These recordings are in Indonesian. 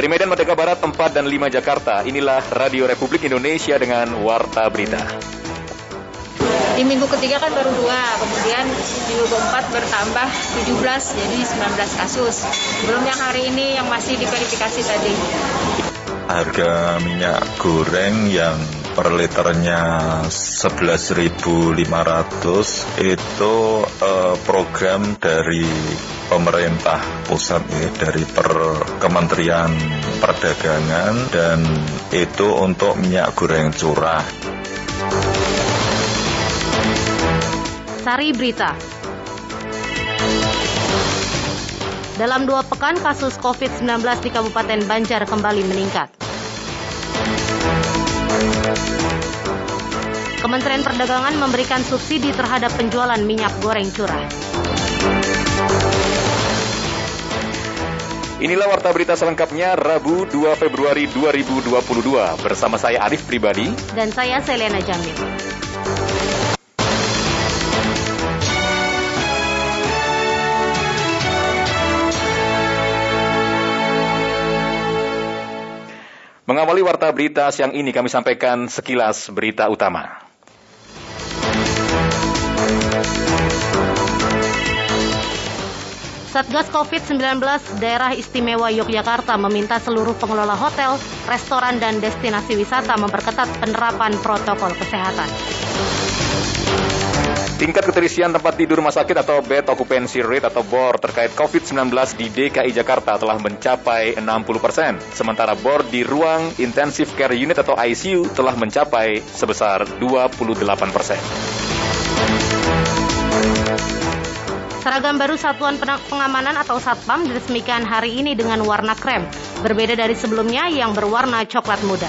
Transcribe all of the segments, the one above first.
Dari Medan Merdeka Barat 4 dan 5 Jakarta, inilah Radio Republik Indonesia dengan Warta Berita. Di minggu ketiga kan baru dua, kemudian minggu keempat bertambah 17, jadi 19 kasus. Belum yang hari ini yang masih diverifikasi tadi. Harga minyak goreng yang per liternya 11.500 itu eh, program dari pemerintah pusat ya, dari per Kementerian Perdagangan dan itu untuk minyak goreng curah. Sari Berita Dalam dua pekan, kasus COVID-19 di Kabupaten Banjar kembali meningkat. Kementerian Perdagangan memberikan subsidi terhadap penjualan minyak goreng curah. Inilah warta berita selengkapnya Rabu 2 Februari 2022 bersama saya Arif Pribadi Dan saya Selena Jamil. Mengawali warta berita siang ini kami sampaikan sekilas berita utama. Satgas COVID-19 Daerah Istimewa Yogyakarta meminta seluruh pengelola hotel, restoran, dan destinasi wisata memperketat penerapan protokol kesehatan. Tingkat keterisian tempat tidur rumah sakit atau bed occupancy rate atau BOR terkait COVID-19 di DKI Jakarta telah mencapai 60 persen. Sementara BOR di ruang intensive care unit atau ICU telah mencapai sebesar 28 persen. Seragam baru Satuan Pengamanan atau Satpam diresmikan hari ini dengan warna krem, berbeda dari sebelumnya yang berwarna coklat muda.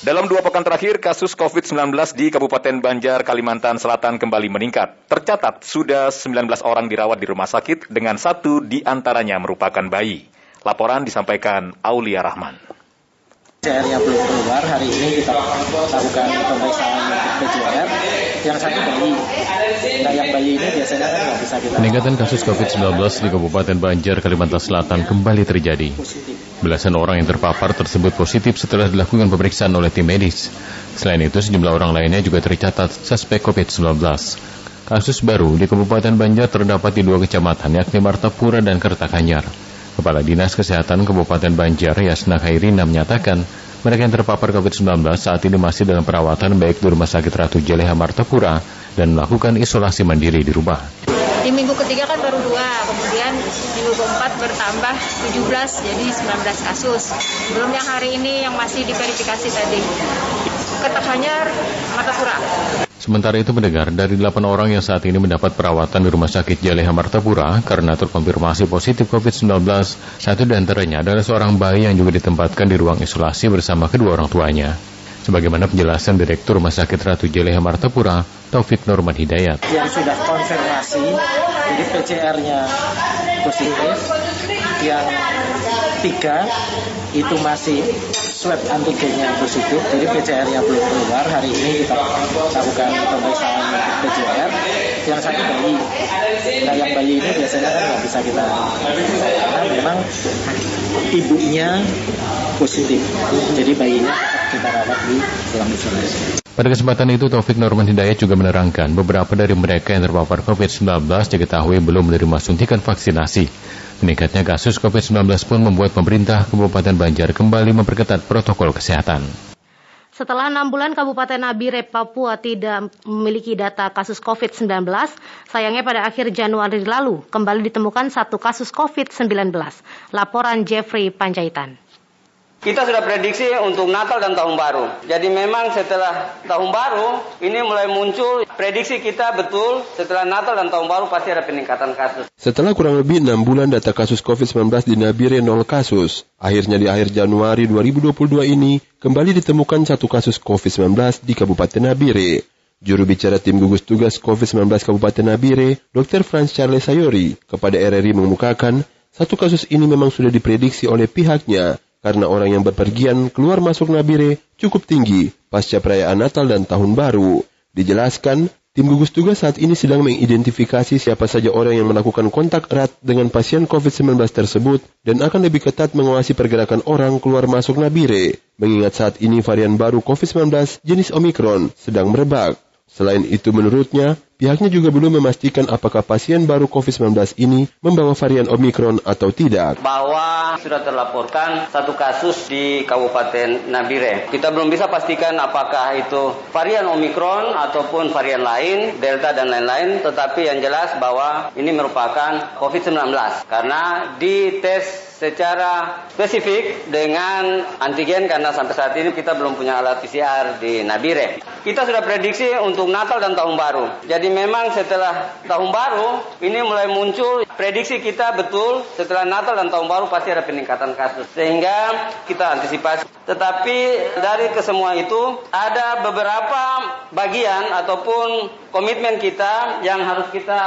Dalam dua pekan terakhir, kasus COVID-19 di Kabupaten Banjar, Kalimantan Selatan kembali meningkat. Tercatat sudah 19 orang dirawat di rumah sakit dengan satu di antaranya merupakan bayi. Laporan disampaikan Aulia Rahman. PCR-nya belum keluar, hari ini kita lakukan pemeriksaan PCR. Yang satu bayi, nah yang bayi ini biasanya kan nggak bisa kita... Peningkatan kasus COVID-19 di Kabupaten Banjar, Kalimantan Selatan kembali terjadi. Belasan orang yang terpapar tersebut positif setelah dilakukan pemeriksaan oleh tim medis. Selain itu, sejumlah orang lainnya juga tercatat suspek COVID-19. Kasus baru di Kabupaten Banjar terdapat di dua kecamatan, yakni Martapura dan Kertakanyar. Kepala Dinas Kesehatan Kabupaten Banjar, Yasna Khairina menyatakan, mereka yang terpapar COVID-19 saat ini masih dalam perawatan baik di Rumah Sakit Ratu Jeleha Martapura dan melakukan isolasi mandiri di rumah. Di minggu ketiga kan baru dua, kemudian minggu keempat bertambah 17, jadi 19 kasus. Belum yang hari ini yang masih diverifikasi tadi. Ketakanyar, Martapura. Sementara itu mendengar dari 8 orang yang saat ini mendapat perawatan di Rumah Sakit Jaleha Martapura karena terkonfirmasi positif COVID-19, satu di antaranya adalah seorang bayi yang juga ditempatkan di ruang isolasi bersama kedua orang tuanya. Sebagaimana penjelasan Direktur Rumah Sakit Ratu Jaleha Martapura, Taufik Norman Hidayat. Yang sudah konfirmasi, jadi PCR-nya positif, yang tiga itu masih swab antigennya positif, jadi PCR-nya belum keluar. Hari ini kita lakukan pemeriksaan PCR. Yang satu bayi, nah yang bayi ini biasanya kan nggak bisa kita, karena memang ibunya positif, jadi bayinya kita rawat di ruang isolasi. Pada kesempatan itu, Taufik Norman Hidayat juga menerangkan beberapa dari mereka yang terpapar COVID-19 diketahui belum menerima suntikan vaksinasi. Meningkatnya kasus COVID-19 pun membuat pemerintah Kabupaten Banjar kembali memperketat protokol kesehatan. Setelah enam bulan Kabupaten Nabire, Papua tidak memiliki data kasus COVID-19, sayangnya pada akhir Januari lalu kembali ditemukan satu kasus COVID-19. Laporan Jeffrey Panjaitan. Kita sudah prediksi untuk Natal dan Tahun Baru. Jadi memang setelah Tahun Baru ini mulai muncul prediksi kita betul setelah Natal dan Tahun Baru pasti ada peningkatan kasus. Setelah kurang lebih 6 bulan data kasus COVID-19 di Nabire 0 kasus, akhirnya di akhir Januari 2022 ini kembali ditemukan satu kasus COVID-19 di Kabupaten Nabire. Juru bicara tim gugus tugas COVID-19 Kabupaten Nabire, Dr. Franz Charles Sayori, kepada RRI mengemukakan satu kasus ini memang sudah diprediksi oleh pihaknya karena orang yang berpergian keluar masuk Nabire cukup tinggi pasca perayaan Natal dan Tahun Baru. Dijelaskan, Tim gugus tugas saat ini sedang mengidentifikasi siapa saja orang yang melakukan kontak erat dengan pasien COVID-19 tersebut dan akan lebih ketat mengawasi pergerakan orang keluar masuk Nabire, mengingat saat ini varian baru COVID-19 jenis Omicron sedang merebak. Selain itu menurutnya, Pihaknya juga belum memastikan apakah pasien baru COVID-19 ini membawa varian Omikron atau tidak. Bahwa sudah terlaporkan satu kasus di Kabupaten Nabire. Kita belum bisa pastikan apakah itu varian Omikron ataupun varian lain, Delta dan lain-lain, tetapi yang jelas bahwa ini merupakan COVID-19 karena di tes secara spesifik dengan antigen karena sampai saat ini kita belum punya alat PCR di Nabire. Kita sudah prediksi untuk Natal dan Tahun Baru. Jadi memang setelah tahun baru ini mulai muncul prediksi kita betul setelah Natal dan tahun baru pasti ada peningkatan kasus sehingga kita antisipasi. Tetapi dari kesemua itu ada beberapa bagian ataupun komitmen kita yang harus kita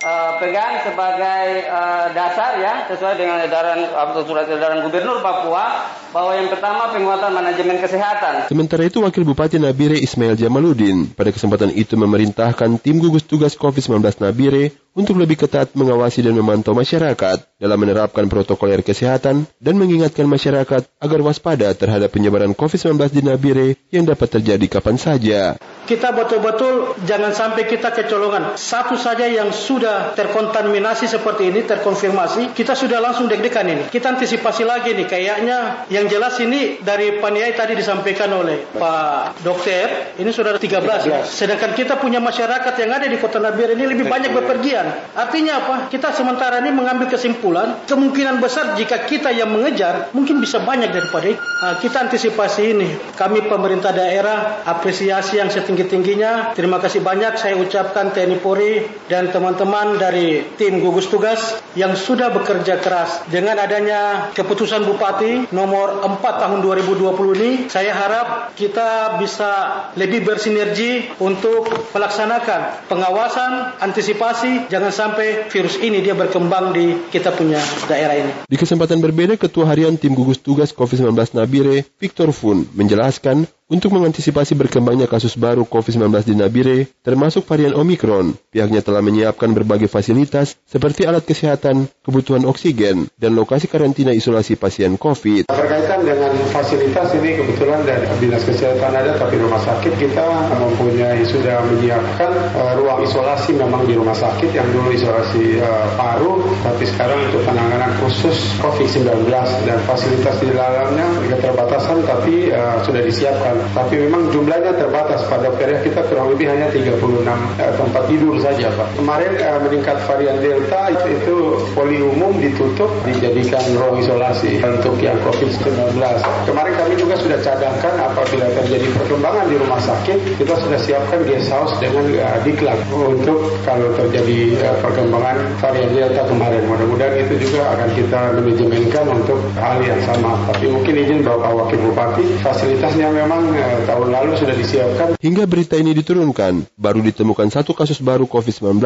uh, pegang sebagai uh, dasar ya sesuai dengan edaran atau surat edaran Gubernur Papua bahwa yang pertama penguatan manajemen kesehatan. Sementara itu Wakil Bupati Nabire Ismail Jamaludin pada kesempatan itu memerintahkan tim gugus tugas COVID-19 Nabire untuk lebih ketat mengawasi dan memantau masyarakat dalam menerapkan protokol kesehatan dan mengingatkan masyarakat agar waspada terhadap penyebaran COVID-19 di Nabire yang dapat terjadi kapan saja. Kita betul-betul jangan sampai kita kecolongan. Satu saja yang sudah terkontaminasi seperti ini, terkonfirmasi, kita sudah langsung deg-degan ini. Kita antisipasi lagi nih, kayaknya yang jelas ini dari paniai tadi disampaikan oleh Pak Dokter, ini sudah 13 ya. Sedangkan kita punya masyarakat yang ada di Kota Nabire ini lebih banyak bepergian Artinya apa? Kita sementara ini mengambil kesimpulan, kemungkinan besar jika kita yang mengejar, mungkin bisa banyak daripada itu. Nah, kita antisipasi ini. Kami pemerintah daerah apresiasi yang setinggi-tingginya. Terima kasih banyak saya ucapkan TNI Polri dan teman-teman dari tim gugus tugas yang sudah bekerja keras. Dengan adanya keputusan Bupati nomor 4 tahun 2020 ini, saya harap kita bisa lebih bersinergi untuk melaksanakan pengawasan, antisipasi, jangan sampai virus ini dia berkembang di kita punya daerah ini. Di kesempatan berbeda, Ketua Harian Tim Gugus Tugas COVID-19 Nabire, Victor Fun, menjelaskan untuk mengantisipasi berkembangnya kasus baru COVID-19 di Nabire, termasuk varian Omikron, pihaknya telah menyiapkan berbagai fasilitas seperti alat kesehatan, kebutuhan oksigen, dan lokasi karantina isolasi pasien COVID. Berkaitan dengan fasilitas ini kebetulan dari Dinas Kesehatan ada, tapi rumah sakit kita mempunyai sudah menyiapkan uh, ruang isolasi memang di rumah sakit yang dulu isolasi uh, paru, tapi sekarang untuk penanganan khusus COVID-19 dan fasilitas di dalamnya keterbatasan tapi uh, sudah disiapkan tapi memang jumlahnya terbatas pada periode kita kurang lebih hanya 36 eh, tempat tidur saja Pak. Kemarin eh, meningkat varian Delta itu, poli umum ditutup dijadikan ruang isolasi untuk yang COVID-19. Kemarin kami juga sudah cadangkan apabila terjadi perkembangan di rumah sakit kita sudah siapkan guest house dengan uh, diklat untuk kalau terjadi uh, perkembangan varian Delta kemarin. Mudah-mudahan itu juga akan kita manajemenkan untuk hal yang sama. Tapi mungkin izin Bapak Wakil Bupati fasilitasnya memang Eh, tahun lalu sudah disiapkan. Hingga berita ini diturunkan, baru ditemukan satu kasus baru COVID-19,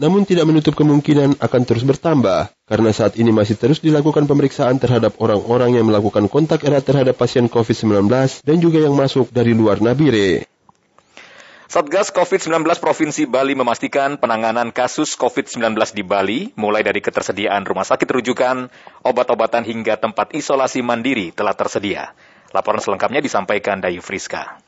namun tidak menutup kemungkinan akan terus bertambah, karena saat ini masih terus dilakukan pemeriksaan terhadap orang-orang yang melakukan kontak erat terhadap pasien COVID-19 dan juga yang masuk dari luar Nabire. Satgas COVID-19 Provinsi Bali memastikan penanganan kasus COVID-19 di Bali, mulai dari ketersediaan rumah sakit rujukan, obat-obatan hingga tempat isolasi mandiri telah tersedia. Laporan selengkapnya disampaikan Dayu Friska.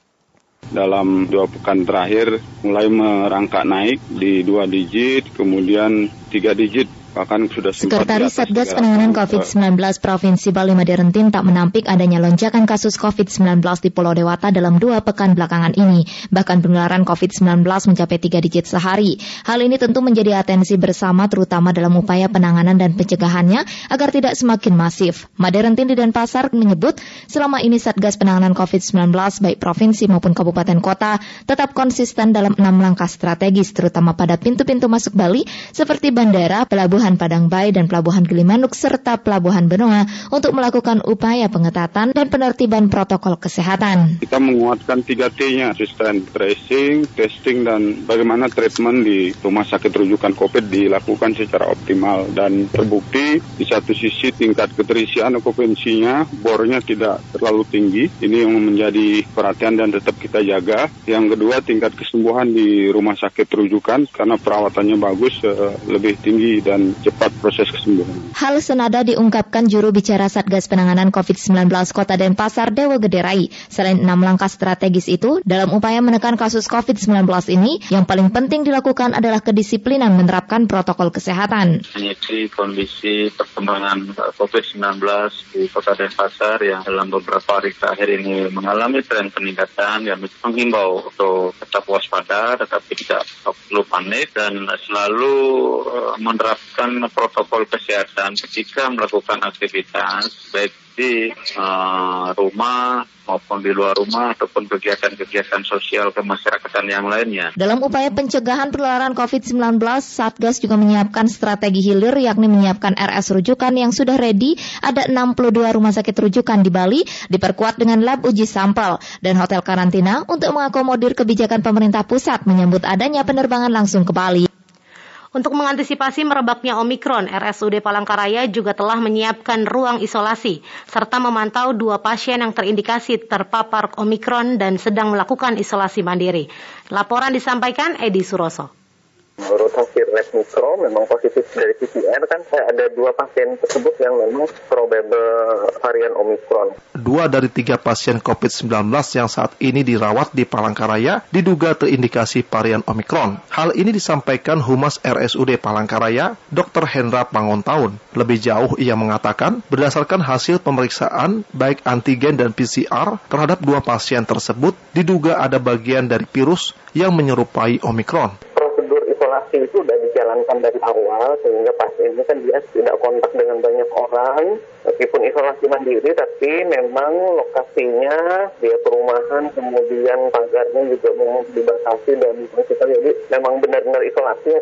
Dalam dua pekan terakhir mulai merangkak naik di dua digit, kemudian tiga digit bahkan sudah Sekretaris Satgas Penanganan COVID-19 Provinsi Bali Maderentin tak menampik adanya lonjakan kasus COVID-19 di Pulau Dewata dalam dua pekan belakangan ini. Bahkan penularan COVID-19 mencapai tiga digit sehari. Hal ini tentu menjadi atensi bersama terutama dalam upaya penanganan dan pencegahannya agar tidak semakin masif. Maderentin di Denpasar menyebut selama ini Satgas Penanganan COVID-19 baik provinsi maupun kabupaten kota tetap konsisten dalam enam langkah strategis terutama pada pintu-pintu masuk Bali seperti bandara, pelabuhan, Pelabuhan Padang Bay dan Pelabuhan Gilimanuk serta Pelabuhan Benoa untuk melakukan upaya pengetatan dan penertiban protokol kesehatan. Kita menguatkan 3T-nya, asisten tracing, testing, dan bagaimana treatment di rumah sakit rujukan COVID dilakukan secara optimal dan terbukti di satu sisi tingkat keterisian okupansinya bornya tidak terlalu tinggi. Ini yang menjadi perhatian dan tetap kita jaga. Yang kedua tingkat kesembuhan di rumah sakit rujukan karena perawatannya bagus uh, lebih tinggi dan cepat proses kesembuhan. Hal senada diungkapkan juru bicara Satgas Penanganan COVID-19 Kota Denpasar Dewa Gederai. Selain enam langkah strategis itu, dalam upaya menekan kasus COVID-19 ini, yang paling penting dilakukan adalah kedisiplinan menerapkan protokol kesehatan. Ini kondisi perkembangan COVID-19 di Kota Denpasar yang dalam beberapa hari terakhir ini mengalami tren peningkatan yang menghimbau untuk tetap waspada tetapi tidak perlu panik dan selalu eh, menerapkan protokol kesehatan ketika melakukan aktivitas baik di uh, rumah maupun di luar rumah ataupun kegiatan-kegiatan sosial kemasyarakatan yang lainnya. Dalam upaya pencegahan penularan COVID-19, Satgas juga menyiapkan strategi hilir yakni menyiapkan RS rujukan yang sudah ready, ada 62 rumah sakit rujukan di Bali, diperkuat dengan lab uji sampel dan hotel karantina untuk mengakomodir kebijakan pemerintah pusat menyambut adanya penerbangan langsung ke Bali. Untuk mengantisipasi merebaknya Omikron, RSUD Palangkaraya juga telah menyiapkan ruang isolasi serta memantau dua pasien yang terindikasi terpapar Omikron dan sedang melakukan isolasi mandiri. Laporan disampaikan Edi Suroso. Menurut hasil lab mikro memang positif dari PCR kan ada dua pasien tersebut yang memang probable varian Omikron. Dua dari tiga pasien COVID-19 yang saat ini dirawat di Palangkaraya diduga terindikasi varian Omikron. Hal ini disampaikan Humas RSUD Palangkaraya, Dr. Hendra Pangontaun. Lebih jauh ia mengatakan berdasarkan hasil pemeriksaan baik antigen dan PCR terhadap dua pasien tersebut diduga ada bagian dari virus yang menyerupai Omikron isolasi itu sudah dijalankan dari awal sehingga pasien ini kan dia tidak kontak dengan banyak orang meskipun isolasi mandiri tapi memang lokasinya dia perumahan kemudian pagarnya juga memang dibatasi dan kita jadi memang benar-benar isolasi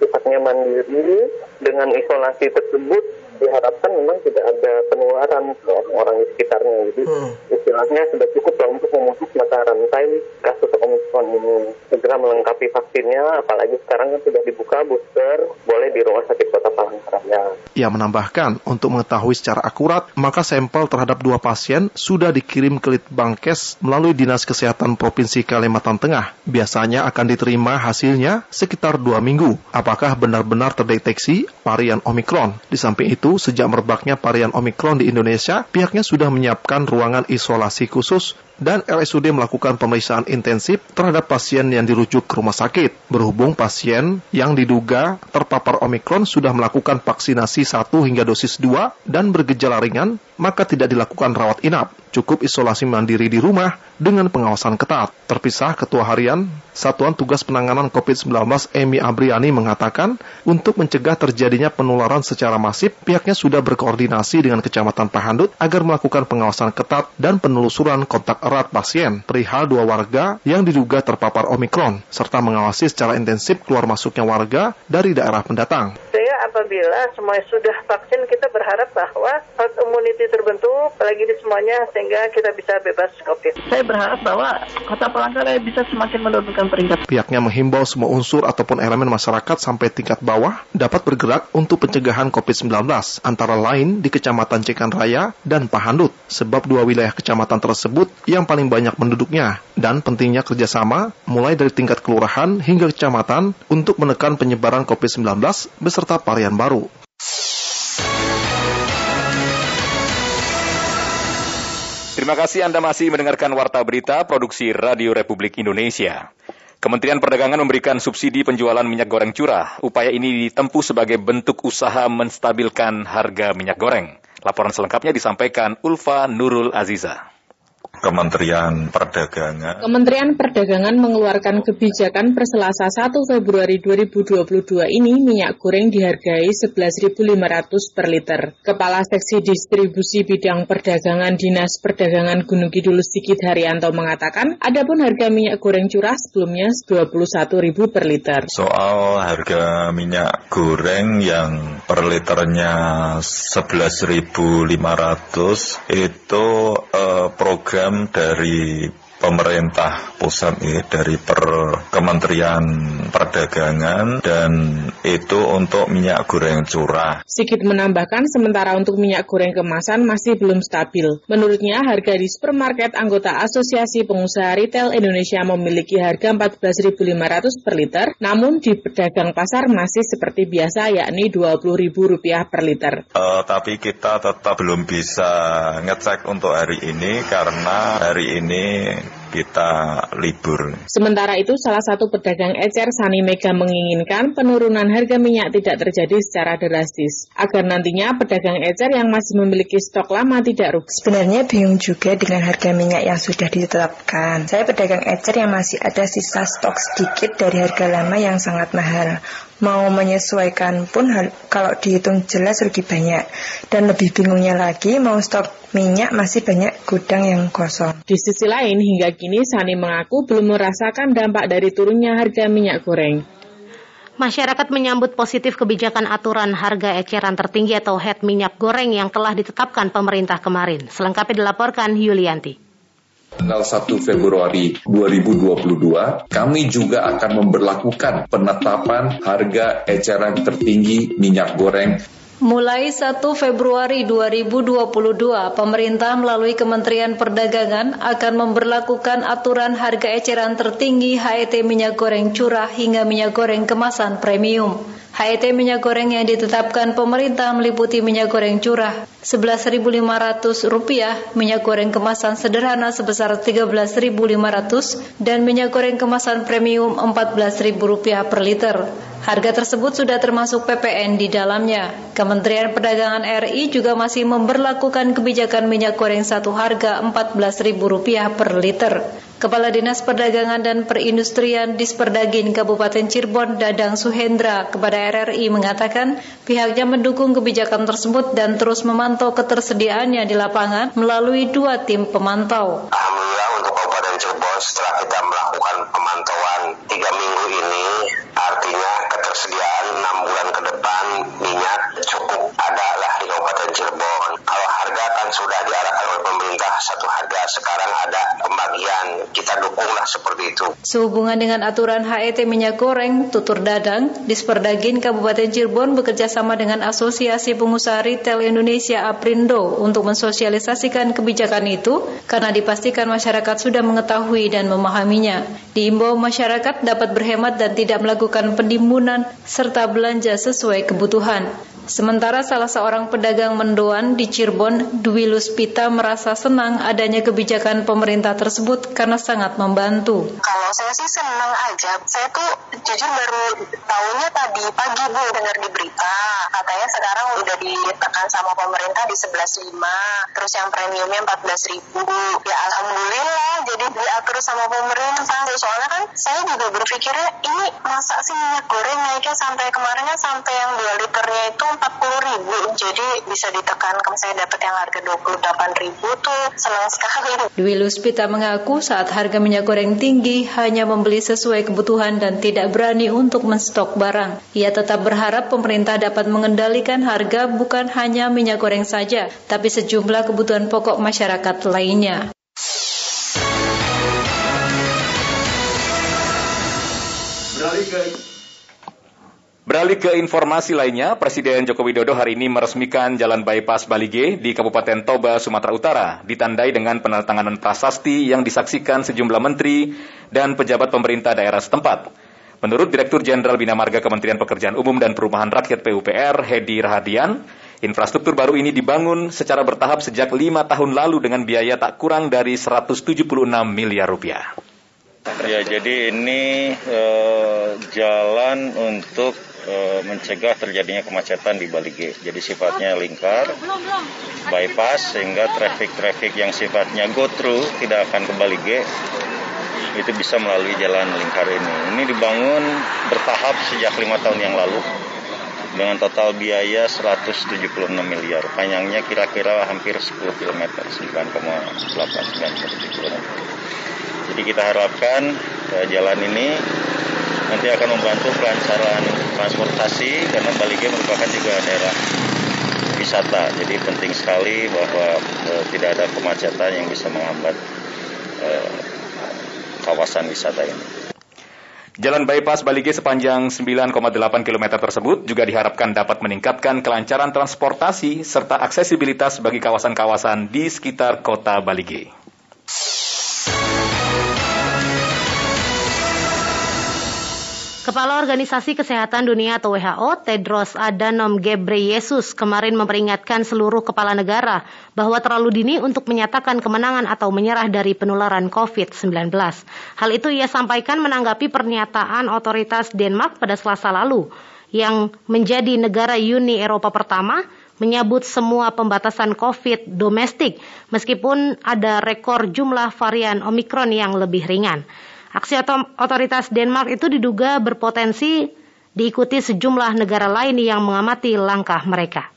sifatnya mandiri. Dengan isolasi tersebut diharapkan memang tidak ada penularan ke orang-orang di sekitarnya. Jadi hmm. istilahnya sudah cukup lah untuk memutus mata rantai kasus Omikron ini. Segera melengkapi vaksinnya, apalagi sekarang kan sudah dibuka booster, boleh di rumah sakit kota Palangkaraya. Ia menambahkan, untuk mengetahui secara akurat, maka sampel terhadap dua pasien sudah dikirim ke Litbangkes melalui Dinas Kesehatan Provinsi Kalimantan Tengah. Biasanya akan diterima hasilnya sekitar dua minggu. Apakah benar-benar terdeteksi varian Omikron? Di samping itu, sejak merebaknya varian Omikron di Indonesia, pihaknya sudah menyiapkan ruangan isolasi khusus dan RSUD melakukan pemeriksaan intensif terhadap pasien yang dirujuk ke rumah sakit. Berhubung pasien yang diduga terpapar Omikron sudah melakukan vaksinasi 1 hingga dosis 2 dan bergejala ringan, maka tidak dilakukan rawat inap. Cukup isolasi mandiri di rumah dengan pengawasan ketat. Terpisah Ketua Harian Satuan Tugas Penanganan COVID-19 Emi Abriani mengatakan, untuk mencegah terjadinya penularan secara masif, pihaknya sudah berkoordinasi dengan Kecamatan Pahandut agar melakukan pengawasan ketat dan penelusuran kontak pasien perihal dua warga yang diduga terpapar Omikron, serta mengawasi secara intensif keluar masuknya warga dari daerah pendatang. Apabila semuanya sudah vaksin, kita berharap bahwa herd immunity terbentuk, apalagi di semuanya, sehingga kita bisa bebas COVID. Saya berharap bahwa Kota Palangkaraya bisa semakin menurunkan peringkat. Pihaknya menghimbau semua unsur ataupun elemen masyarakat sampai tingkat bawah dapat bergerak untuk pencegahan COVID-19, antara lain di Kecamatan Cekan Raya dan Pahandut, sebab dua wilayah kecamatan tersebut yang yang paling banyak penduduknya, dan pentingnya kerjasama mulai dari tingkat kelurahan hingga kecamatan untuk menekan penyebaran COVID-19 beserta varian Terima kasih Anda masih mendengarkan Warta Berita Produksi Radio Republik Indonesia. Kementerian Perdagangan memberikan subsidi penjualan minyak goreng curah. Upaya ini ditempuh sebagai bentuk usaha menstabilkan harga minyak goreng. Laporan selengkapnya disampaikan Ulfa Nurul Aziza. Kementerian Perdagangan. Kementerian Perdagangan mengeluarkan kebijakan per Selasa 1 Februari 2022 ini minyak goreng dihargai 11.500 per liter. Kepala Seksi Distribusi Bidang Perdagangan Dinas Perdagangan Gunung Kidul Sikit Haryanto mengatakan, adapun harga minyak goreng curah sebelumnya 21.000 per liter. Soal harga minyak goreng yang per liternya 11.500 itu eh, program dari pemerintah pusat ini dari per Kementerian Perdagangan dan itu untuk minyak goreng curah. Sikit menambahkan sementara untuk minyak goreng kemasan masih belum stabil. Menurutnya harga di supermarket anggota Asosiasi Pengusaha Retail Indonesia memiliki harga 14.500 per liter, namun di pedagang pasar masih seperti biasa yakni Rp20.000 per liter. Uh, tapi kita tetap belum bisa ngecek untuk hari ini karena hari ini kita libur. Sementara itu, salah satu pedagang ecer Sani Mega menginginkan penurunan harga minyak tidak terjadi secara drastis, agar nantinya pedagang ecer yang masih memiliki stok lama tidak rugi. Sebenarnya bingung juga dengan harga minyak yang sudah ditetapkan. Saya pedagang ecer yang masih ada sisa stok sedikit dari harga lama yang sangat mahal mau menyesuaikan pun kalau dihitung jelas rugi banyak. Dan lebih bingungnya lagi mau stok minyak masih banyak gudang yang kosong. Di sisi lain hingga kini Sani mengaku belum merasakan dampak dari turunnya harga minyak goreng. Masyarakat menyambut positif kebijakan aturan harga eceran tertinggi atau head minyak goreng yang telah ditetapkan pemerintah kemarin. Selengkapnya dilaporkan Yulianti tanggal 1 Februari 2022, kami juga akan memperlakukan penetapan harga eceran tertinggi minyak goreng Mulai 1 Februari 2022, pemerintah melalui Kementerian Perdagangan akan memperlakukan aturan harga eceran tertinggi HET minyak goreng curah hingga minyak goreng kemasan premium. HET minyak goreng yang ditetapkan pemerintah meliputi minyak goreng curah Rp11.500, minyak goreng kemasan sederhana sebesar Rp13.500, dan minyak goreng kemasan premium Rp14.000 per liter. Harga tersebut sudah termasuk PPN di dalamnya. Kementerian Perdagangan RI juga masih memperlakukan kebijakan minyak goreng satu harga Rp14.000 per liter. Kepala Dinas Perdagangan dan Perindustrian Disperdagin Kabupaten Cirebon Dadang Suhendra kepada RRI mengatakan pihaknya mendukung kebijakan tersebut dan terus memantau ketersediaannya di lapangan melalui dua tim pemantau. Alhamdulillah untuk Kabupaten Cirebon setelah kita melakukan pemantauan tiga minggu ini artinya ketersediaan enam bulan ke depan minyak cukup ada lah di Kabupaten Cirebon. Kan sudah diarahkan oleh pemerintah satu harga sekarang ada pembagian kita dukunglah seperti itu. Sehubungan dengan aturan HET minyak goreng, Tutur Dadang, Disperdagin Kabupaten Cirebon bekerja sama dengan Asosiasi Pengusaha Retail Indonesia APRINDO untuk mensosialisasikan kebijakan itu karena dipastikan masyarakat sudah mengetahui dan memahaminya. Diimbau masyarakat dapat berhemat dan tidak melakukan penimbunan serta belanja sesuai kebutuhan. Sementara salah seorang pedagang mendoan di Cirebon, Dwi Luspita merasa senang adanya kebijakan pemerintah tersebut karena sangat membantu. Kalau saya sih senang aja. Saya tuh jujur baru tahunya tadi pagi Bu dengar di berita. Katanya sekarang udah ditekan sama pemerintah di 11.5. Terus yang premiumnya 14.000. Ya alhamdulillah jadi diatur sama pemerintah. Soalnya kan saya juga berpikirnya ini masa sih minyak goreng naiknya sampai kemarin kan sampai yang 2 liternya itu 40 ribu. Jadi bisa ditekan. Kalau saya dapat yang harga 28 ribu tuh. Senang sekali. Dwi Luspita mengaku saat harga minyak goreng tinggi hanya membeli sesuai kebutuhan dan tidak berani untuk menstok barang. Ia tetap berharap pemerintah dapat mengendalikan harga bukan hanya minyak goreng saja tapi sejumlah kebutuhan pokok masyarakat lainnya. Beralih ke Beralih ke informasi lainnya, Presiden Joko Widodo hari ini meresmikan Jalan Bypass Balige di Kabupaten Toba, Sumatera Utara, ditandai dengan penandatanganan prasasti yang disaksikan sejumlah menteri dan pejabat pemerintah daerah setempat. Menurut Direktur Jenderal Bina Marga Kementerian Pekerjaan Umum dan Perumahan Rakyat PUPR, Hedi Rahadian, infrastruktur baru ini dibangun secara bertahap sejak lima tahun lalu dengan biaya tak kurang dari 176 miliar rupiah. Ya, jadi ini uh, jalan untuk uh, mencegah terjadinya kemacetan di Bali G. Jadi sifatnya lingkar, bypass sehingga traffic-traffic yang sifatnya go through tidak akan ke Bali G itu bisa melalui jalan lingkar ini. Ini dibangun bertahap sejak lima tahun yang lalu dengan total biaya 176 miliar. Panjangnya kira-kira hampir 10 km, 9,89 km. Jadi kita harapkan eh, jalan ini nanti akan membantu kelancaran transportasi karena Balige merupakan juga daerah wisata. Jadi penting sekali bahwa eh, tidak ada kemacetan yang bisa menghambat eh, kawasan wisata ini. Jalan bypass Balige sepanjang 9,8 km tersebut juga diharapkan dapat meningkatkan kelancaran transportasi serta aksesibilitas bagi kawasan-kawasan di sekitar kota Balige. Kepala Organisasi Kesehatan Dunia atau WHO, Tedros Adhanom Ghebreyesus kemarin memperingatkan seluruh kepala negara bahwa terlalu dini untuk menyatakan kemenangan atau menyerah dari penularan COVID-19. Hal itu ia sampaikan menanggapi pernyataan otoritas Denmark pada Selasa lalu yang menjadi negara Uni Eropa pertama menyabut semua pembatasan COVID domestik meskipun ada rekor jumlah varian Omikron yang lebih ringan. Aksi otoritas Denmark itu diduga berpotensi diikuti sejumlah negara lain yang mengamati langkah mereka.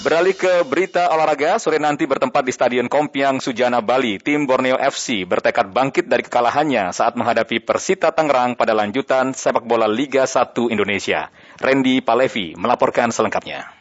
Beralih ke berita olahraga, sore nanti bertempat di Stadion Kompiang Sujana Bali, tim Borneo FC bertekad bangkit dari kekalahannya saat menghadapi Persita Tangerang pada lanjutan sepak bola Liga 1 Indonesia. Randy Palevi melaporkan selengkapnya.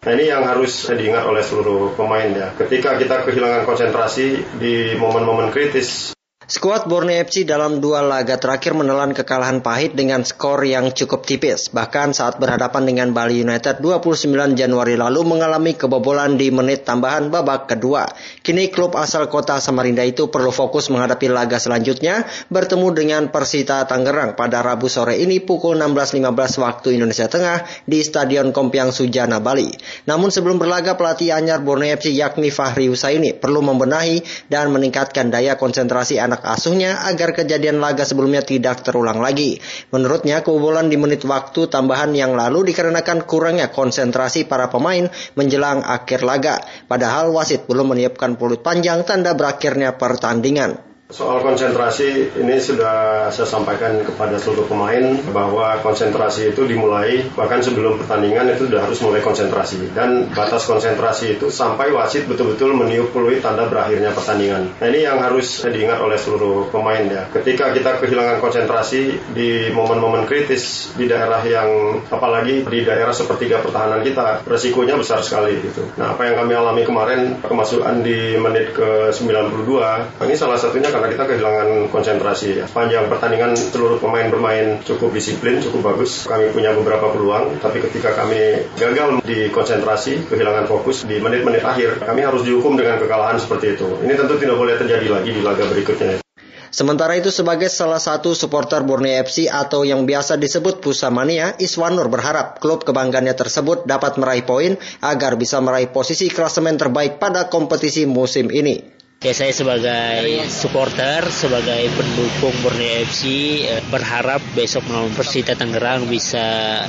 Nah ini yang harus diingat oleh seluruh pemain ya. Ketika kita kehilangan konsentrasi di momen-momen kritis, Skuad Borneo FC dalam dua laga terakhir menelan kekalahan pahit dengan skor yang cukup tipis. Bahkan saat berhadapan dengan Bali United 29 Januari lalu mengalami kebobolan di menit tambahan babak kedua. Kini klub asal kota Samarinda itu perlu fokus menghadapi laga selanjutnya bertemu dengan Persita Tangerang pada Rabu sore ini pukul 16.15 waktu Indonesia Tengah di Stadion Kompiang Sujana Bali. Namun sebelum berlaga pelatih anyar Borneo FC yakni Fahri Husaini perlu membenahi dan meningkatkan daya konsentrasi anak anak asuhnya agar kejadian laga sebelumnya tidak terulang lagi. Menurutnya, kebobolan di menit waktu tambahan yang lalu dikarenakan kurangnya konsentrasi para pemain menjelang akhir laga. Padahal wasit belum menyiapkan peluit panjang tanda berakhirnya pertandingan. Soal konsentrasi ini sudah saya sampaikan kepada seluruh pemain bahwa konsentrasi itu dimulai bahkan sebelum pertandingan itu sudah harus mulai konsentrasi dan batas konsentrasi itu sampai wasit betul-betul meniup peluit tanda berakhirnya pertandingan. Nah ini yang harus diingat oleh seluruh pemain ya. Ketika kita kehilangan konsentrasi di momen-momen kritis di daerah yang apalagi di daerah sepertiga pertahanan kita resikonya besar sekali gitu. Nah apa yang kami alami kemarin kemasukan di menit ke 92 ini salah satunya karena kita kehilangan konsentrasi. Panjang pertandingan seluruh pemain bermain cukup disiplin, cukup bagus. Kami punya beberapa peluang, tapi ketika kami gagal di konsentrasi, kehilangan fokus di menit-menit akhir, kami harus dihukum dengan kekalahan seperti itu. Ini tentu tidak boleh terjadi lagi di laga berikutnya. Sementara itu sebagai salah satu supporter Borneo FC atau yang biasa disebut Pusamania, Iswanur berharap klub kebanggaannya tersebut dapat meraih poin agar bisa meraih posisi klasemen terbaik pada kompetisi musim ini. Ya saya sebagai supporter, sebagai pendukung Borneo FC eh, berharap besok melawan Persita Tangerang bisa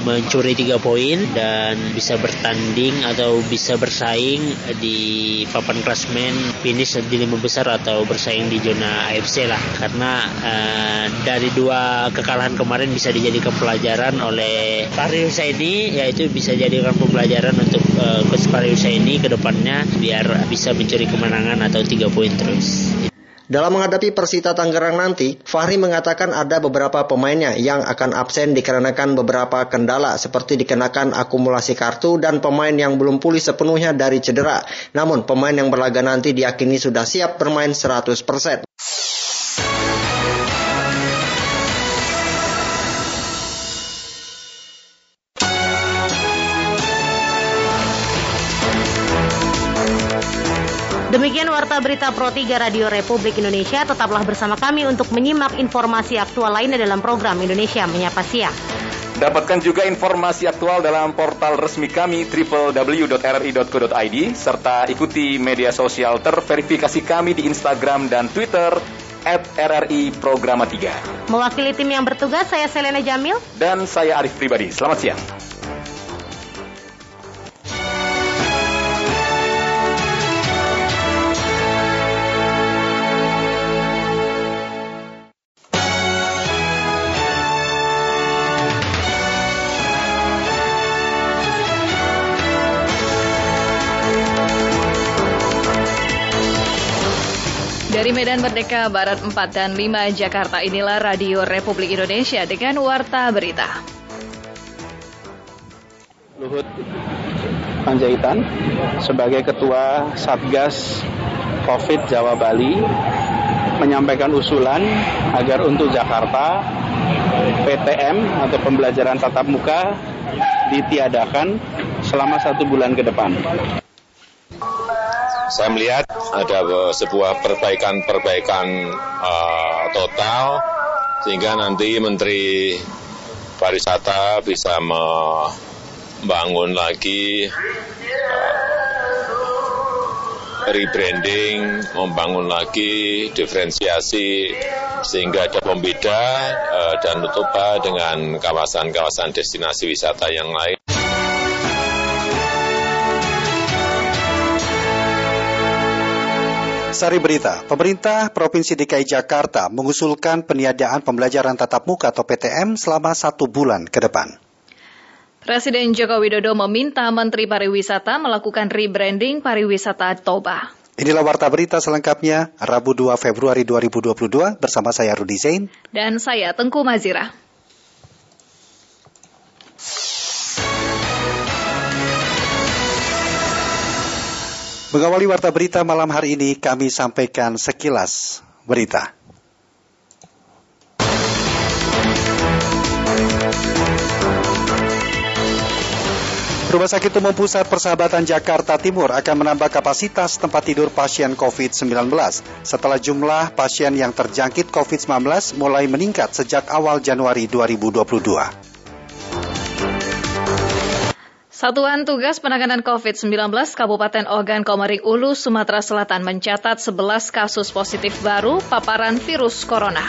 mencuri tiga poin dan bisa bertanding atau bisa bersaing di papan klasmen finish di lima besar atau bersaing di zona AFC lah. Karena eh, dari dua kekalahan kemarin bisa dijadikan pelajaran oleh Fahri Husaini yaitu bisa dijadikan pembelajaran untuk eh, Coach Fahri Husaini ke depannya biar bisa mencuri kemenangan atau tiga poin poin terus. Dalam menghadapi Persita Tangerang nanti, Fahri mengatakan ada beberapa pemainnya yang akan absen dikarenakan beberapa kendala seperti dikenakan akumulasi kartu dan pemain yang belum pulih sepenuhnya dari cedera. Namun pemain yang berlaga nanti diyakini sudah siap bermain 100%. Demikian Warta Berita Pro 3 Radio Republik Indonesia. Tetaplah bersama kami untuk menyimak informasi aktual lainnya dalam program Indonesia Menyapa Siang. Dapatkan juga informasi aktual dalam portal resmi kami www.rri.co.id serta ikuti media sosial terverifikasi kami di Instagram dan Twitter at RRI Programa 3. Mewakili tim yang bertugas, saya Selena Jamil. Dan saya Arif Pribadi. Selamat siang. Medan Merdeka Barat 4 dan 5 Jakarta inilah Radio Republik Indonesia dengan Warta Berita. Luhut Panjaitan sebagai Ketua Satgas COVID Jawa Bali menyampaikan usulan agar untuk Jakarta PTM atau pembelajaran tatap muka ditiadakan selama satu bulan ke depan saya melihat ada sebuah perbaikan-perbaikan uh, total sehingga nanti Menteri Pariwisata bisa membangun lagi uh, rebranding, membangun lagi diferensiasi sehingga ada pembeda uh, dan nutupa dengan kawasan-kawasan destinasi wisata yang lain. Sari Berita, pemerintah Provinsi DKI Jakarta mengusulkan peniadaan pembelajaran tatap muka atau PTM selama satu bulan ke depan. Presiden Joko Widodo meminta Menteri Pariwisata melakukan rebranding pariwisata Toba. Inilah warta berita selengkapnya Rabu 2 Februari 2022 bersama saya Rudi Zain dan saya Tengku Mazira. Mengawali warta berita malam hari ini, kami sampaikan sekilas berita. Rumah Sakit Umum Pusat Persahabatan Jakarta Timur akan menambah kapasitas tempat tidur pasien COVID-19 setelah jumlah pasien yang terjangkit COVID-19 mulai meningkat sejak awal Januari 2022. Satuan Tugas Penanganan COVID-19 Kabupaten Ogan Komering Ulu, Sumatera Selatan mencatat 11 kasus positif baru paparan virus corona.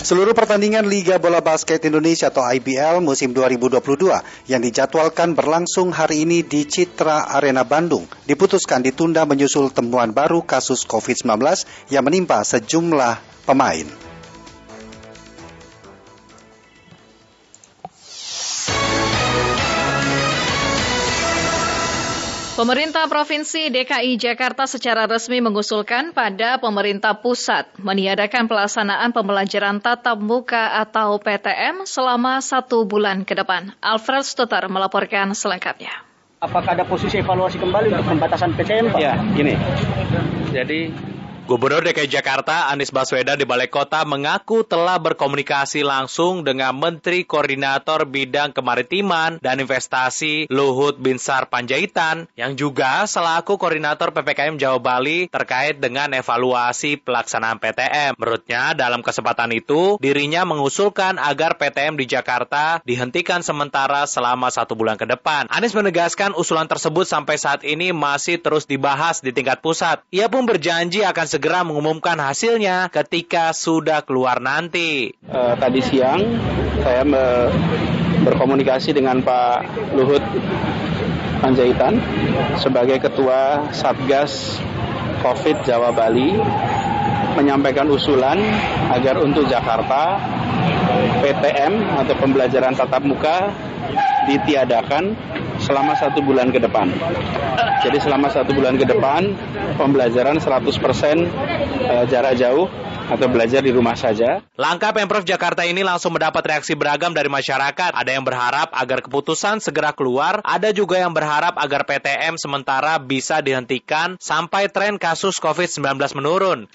Seluruh pertandingan Liga Bola Basket Indonesia atau IBL musim 2022 yang dijadwalkan berlangsung hari ini di Citra Arena Bandung diputuskan ditunda menyusul temuan baru kasus COVID-19 yang menimpa sejumlah pemain. Pemerintah Provinsi DKI Jakarta secara resmi mengusulkan pada pemerintah pusat meniadakan pelaksanaan pembelajaran tatap muka atau PTM selama satu bulan ke depan. Alfred Stutter melaporkan selengkapnya. Apakah ada posisi evaluasi kembali untuk pembatasan PTM, Pak? Ya, gini. Jadi Gubernur DKI Jakarta Anies Baswedan di Balai Kota mengaku telah berkomunikasi langsung dengan Menteri Koordinator Bidang Kemaritiman dan Investasi Luhut Binsar Panjaitan yang juga selaku Koordinator PPKM Jawa Bali terkait dengan evaluasi pelaksanaan PTM. Menurutnya dalam kesempatan itu dirinya mengusulkan agar PTM di Jakarta dihentikan sementara selama satu bulan ke depan. Anies menegaskan usulan tersebut sampai saat ini masih terus dibahas di tingkat pusat. Ia pun berjanji akan segera mengumumkan hasilnya ketika sudah keluar nanti. Uh, tadi siang saya me berkomunikasi dengan Pak Luhut Panjaitan sebagai Ketua Satgas COVID Jawa Bali menyampaikan usulan agar untuk Jakarta PTM atau pembelajaran tatap muka ditiadakan selama satu bulan ke depan. Jadi selama satu bulan ke depan pembelajaran 100% eh, jarak jauh atau belajar di rumah saja. Langkah Pemprov Jakarta ini langsung mendapat reaksi beragam dari masyarakat. Ada yang berharap agar keputusan segera keluar, ada juga yang berharap agar PTM sementara bisa dihentikan sampai tren kasus COVID-19 menurun.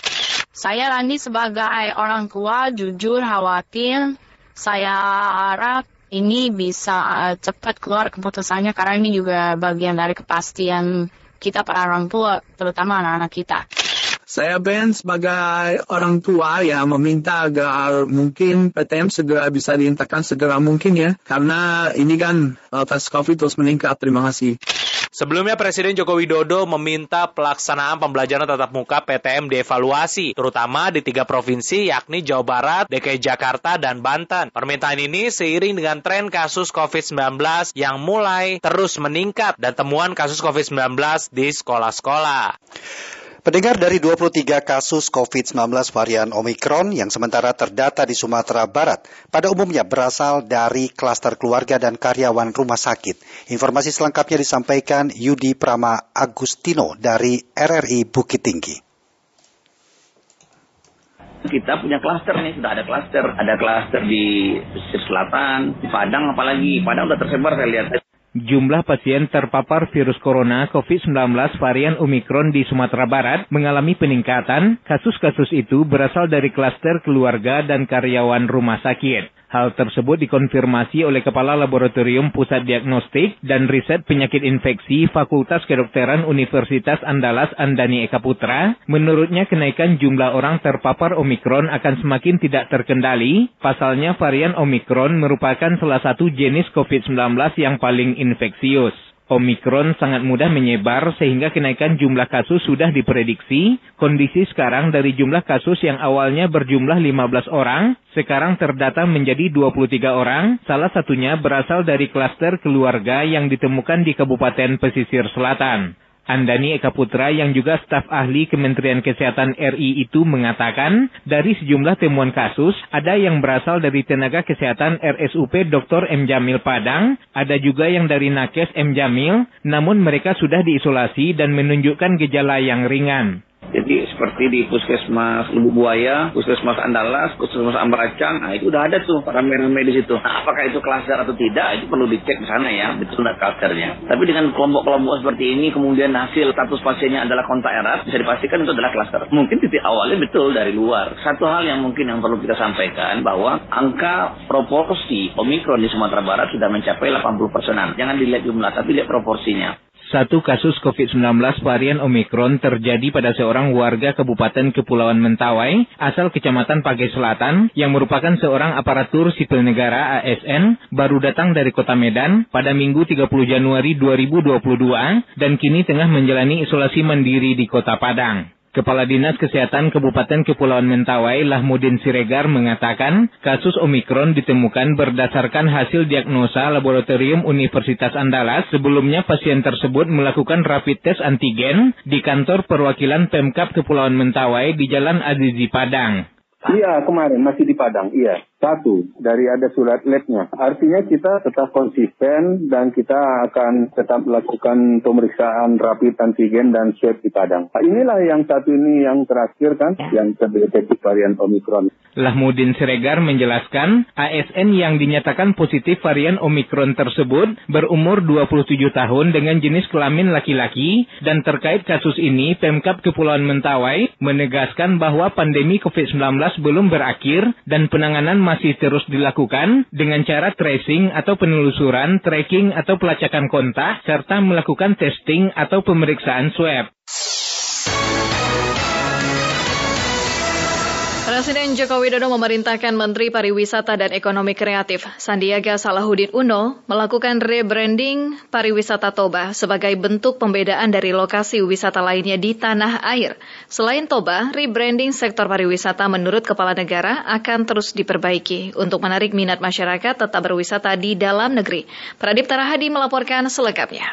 Saya Rani sebagai orang tua jujur khawatir. Saya harap ini bisa uh, cepat keluar keputusannya karena ini juga bagian dari kepastian kita para orang tua, terutama anak-anak kita. Saya Ben sebagai orang tua ya meminta agar mungkin PTM segera bisa dihentakan segera mungkin ya. Karena ini kan uh, tes COVID terus meningkat. Terima kasih. Sebelumnya Presiden Joko Widodo meminta pelaksanaan pembelajaran tatap muka PTM dievaluasi, terutama di tiga provinsi yakni Jawa Barat, DKI Jakarta, dan Banten. Permintaan ini seiring dengan tren kasus COVID-19 yang mulai terus meningkat dan temuan kasus COVID-19 di sekolah-sekolah. Pendengar dari 23 kasus COVID-19 varian Omikron yang sementara terdata di Sumatera Barat pada umumnya berasal dari klaster keluarga dan karyawan rumah sakit. Informasi selengkapnya disampaikan Yudi Prama Agustino dari RRI Bukit Tinggi kita punya klaster nih, sudah ada klaster. Ada klaster di pesisir selatan, di Padang apalagi. Padang udah tersebar saya lihat. Jumlah pasien terpapar virus corona COVID-19 varian Omikron di Sumatera Barat mengalami peningkatan. Kasus-kasus itu berasal dari klaster keluarga dan karyawan rumah sakit. Hal tersebut dikonfirmasi oleh Kepala Laboratorium Pusat Diagnostik dan Riset Penyakit Infeksi Fakultas Kedokteran Universitas Andalas Andani Eka Putra. Menurutnya kenaikan jumlah orang terpapar Omikron akan semakin tidak terkendali. Pasalnya varian Omikron merupakan salah satu jenis COVID-19 yang paling infeksius. Omikron sangat mudah menyebar sehingga kenaikan jumlah kasus sudah diprediksi. Kondisi sekarang dari jumlah kasus yang awalnya berjumlah 15 orang, sekarang terdata menjadi 23 orang, salah satunya berasal dari klaster keluarga yang ditemukan di Kabupaten Pesisir Selatan. Andani Eka Putra yang juga staf ahli Kementerian Kesehatan RI itu mengatakan dari sejumlah temuan kasus ada yang berasal dari tenaga kesehatan RSUP Dr. M. Jamil Padang, ada juga yang dari Nakes M. Jamil, namun mereka sudah diisolasi dan menunjukkan gejala yang ringan. Jadi seperti di puskesmas Lubu Buaya, puskesmas Andalas, puskesmas Ambaracang, nah itu udah ada tuh rame-rame di situ. Nah, apakah itu klaster atau tidak, itu perlu dicek di sana ya, betul nggak klasternya. Tapi dengan kelompok-kelompok seperti ini, kemudian hasil status pasiennya adalah kontak erat, bisa dipastikan itu adalah klaster. Mungkin titik awalnya betul dari luar. Satu hal yang mungkin yang perlu kita sampaikan, bahwa angka proporsi Omikron di Sumatera Barat sudah mencapai 80 persenan. Jangan dilihat jumlah, tapi lihat proporsinya. Satu kasus COVID-19 varian Omikron terjadi pada seorang warga Kabupaten Kepulauan Mentawai, asal Kecamatan Pagai Selatan, yang merupakan seorang aparatur sipil negara ASN, baru datang dari kota Medan pada Minggu 30 Januari 2022, dan kini tengah menjalani isolasi mandiri di kota Padang. Kepala Dinas Kesehatan Kabupaten Kepulauan Mentawai Lahmudin Siregar mengatakan kasus Omikron ditemukan berdasarkan hasil diagnosa laboratorium Universitas Andalas. Sebelumnya pasien tersebut melakukan rapid test antigen di kantor perwakilan Pemkap Kepulauan Mentawai di Jalan Azizi Padang. Iya, kemarin masih di Padang, iya. Satu, dari ada surat labnya. Artinya kita tetap konsisten dan kita akan tetap melakukan pemeriksaan rapid antigen dan swab di Padang. Nah, inilah yang satu ini yang terakhir kan, ya. yang terdeteksi varian Omikron. Lahmudin Siregar menjelaskan, ASN yang dinyatakan positif varian Omikron tersebut berumur 27 tahun dengan jenis kelamin laki-laki dan terkait kasus ini Pemkap Kepulauan Mentawai menegaskan bahwa pandemi COVID-19 belum berakhir dan penanganan masih terus dilakukan dengan cara tracing atau penelusuran, tracking atau pelacakan kontak, serta melakukan testing atau pemeriksaan swab. Presiden Joko Widodo memerintahkan Menteri Pariwisata dan Ekonomi Kreatif Sandiaga Salahuddin Uno melakukan rebranding pariwisata Toba sebagai bentuk pembedaan dari lokasi wisata lainnya di tanah air. Selain Toba, rebranding sektor pariwisata menurut Kepala Negara akan terus diperbaiki untuk menarik minat masyarakat tetap berwisata di dalam negeri. Pradip Tarahadi melaporkan selengkapnya.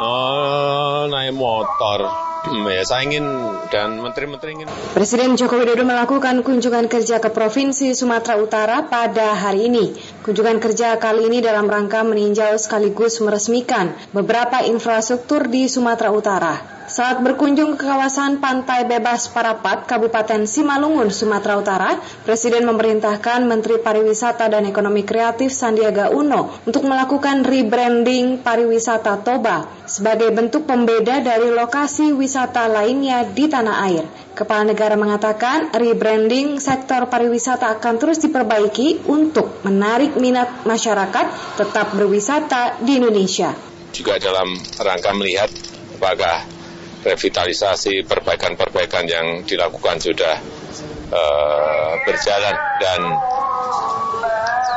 Oh, naik motor ya saya ingin dan menteri-menteri ingin. Presiden Joko Widodo melakukan kunjungan kerja ke Provinsi Sumatera Utara pada hari ini. Kunjungan kerja kali ini dalam rangka meninjau sekaligus meresmikan beberapa infrastruktur di Sumatera Utara. Saat berkunjung ke kawasan Pantai Bebas Parapat, Kabupaten Simalungun, Sumatera Utara, Presiden memerintahkan Menteri Pariwisata dan Ekonomi Kreatif Sandiaga Uno untuk melakukan rebranding pariwisata Toba sebagai bentuk pembeda dari lokasi wisata lainnya di tanah air. Kepala negara mengatakan rebranding sektor pariwisata akan terus diperbaiki untuk menarik minat masyarakat tetap berwisata di Indonesia. Juga dalam rangka melihat apakah revitalisasi perbaikan-perbaikan yang dilakukan sudah uh, berjalan dan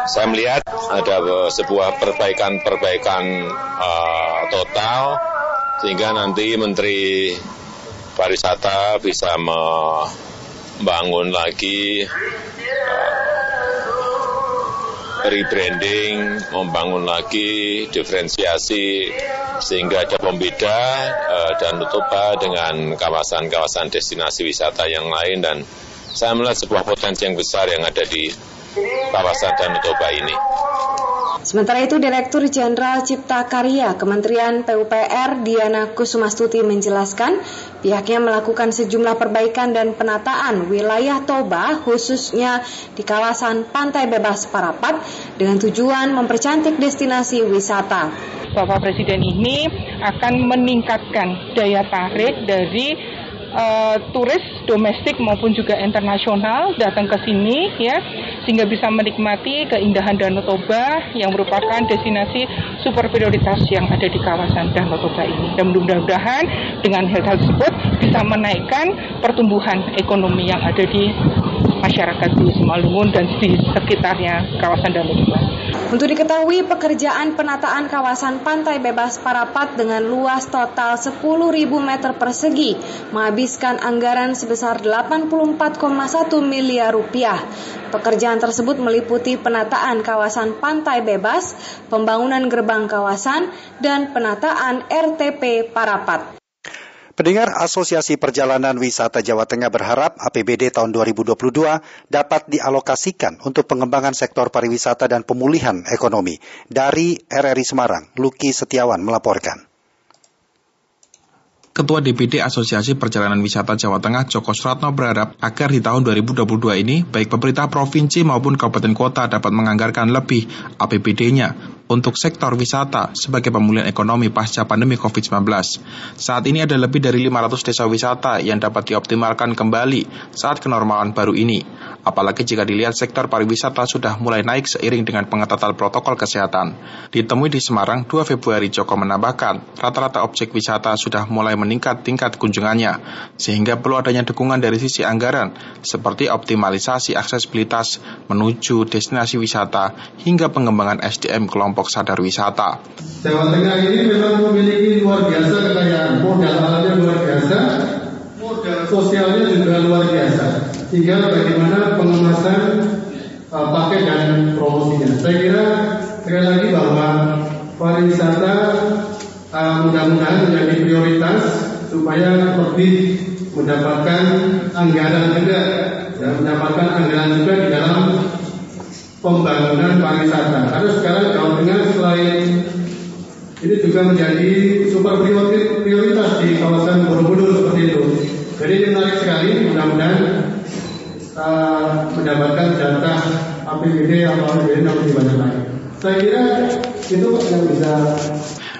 saya melihat ada sebuah perbaikan-perbaikan uh, total sehingga nanti Menteri Pariwisata bisa membangun lagi uh, rebranding, membangun lagi diferensiasi sehingga ada pembeda uh, dan nutupa dengan kawasan-kawasan destinasi wisata yang lain dan saya melihat sebuah potensi yang besar yang ada di kawasan Danau Toba ini. Sementara itu, Direktur Jenderal Cipta Karya Kementerian PUPR Diana Kusumastuti menjelaskan pihaknya melakukan sejumlah perbaikan dan penataan wilayah Toba khususnya di kawasan Pantai Bebas Parapat dengan tujuan mempercantik destinasi wisata. Bapak Presiden ini akan meningkatkan daya tarik dari uh, turis domestik maupun juga internasional datang ke sini ya sehingga bisa menikmati keindahan Danau Toba yang merupakan destinasi super prioritas yang ada di kawasan Danau Toba ini. Dan mudah-mudahan dengan hal tersebut bisa menaikkan pertumbuhan ekonomi yang ada di masyarakat di Simalungun dan di sekitarnya kawasan Danau Toba. Untuk diketahui, pekerjaan penataan kawasan pantai bebas Parapat dengan luas total 10.000 meter persegi menghabiskan anggaran sebesar 84,1 miliar rupiah. Pekerjaan tersebut meliputi penataan kawasan pantai bebas, pembangunan gerbang kawasan, dan penataan RTP Parapat. Pendengar Asosiasi Perjalanan Wisata Jawa Tengah berharap APBD tahun 2022 dapat dialokasikan untuk pengembangan sektor pariwisata dan pemulihan ekonomi. Dari RRI Semarang, Luki Setiawan melaporkan. Ketua DPD Asosiasi Perjalanan Wisata Jawa Tengah Joko Suratno berharap agar di tahun 2022 ini baik pemerintah provinsi maupun kabupaten kota dapat menganggarkan lebih APBD-nya untuk sektor wisata sebagai pemulihan ekonomi pasca pandemi COVID-19. Saat ini ada lebih dari 500 desa wisata yang dapat dioptimalkan kembali saat kenormalan baru ini. Apalagi jika dilihat sektor pariwisata sudah mulai naik seiring dengan pengetatan protokol kesehatan. Ditemui di Semarang 2 Februari, Joko menambahkan, rata-rata objek wisata sudah mulai meningkat tingkat kunjungannya, sehingga perlu adanya dukungan dari sisi anggaran, seperti optimalisasi aksesibilitas menuju destinasi wisata hingga pengembangan SDM kelompok kelompok sadar wisata. Jawa Tengah ini memang memiliki luar biasa kekayaan, modal alamnya luar biasa, modal sosialnya juga luar biasa. Sehingga bagaimana pengemasan uh, paket dan promosinya. Saya kira sekali lagi bahwa pariwisata uh, mudah-mudahan menjadi prioritas supaya lebih mendapatkan anggaran juga, ya, mendapatkan anggaran juga di dalam pembangunan pariwisata. Karena sekarang Jawa Tengah selain ini juga menjadi super prioritas di kawasan Borobudur seperti itu. Jadi ini menarik sekali, mudah-mudahan uh, mendapatkan jatah APBD atau APBD yang lebih banyak lagi. Saya kira itu yang bisa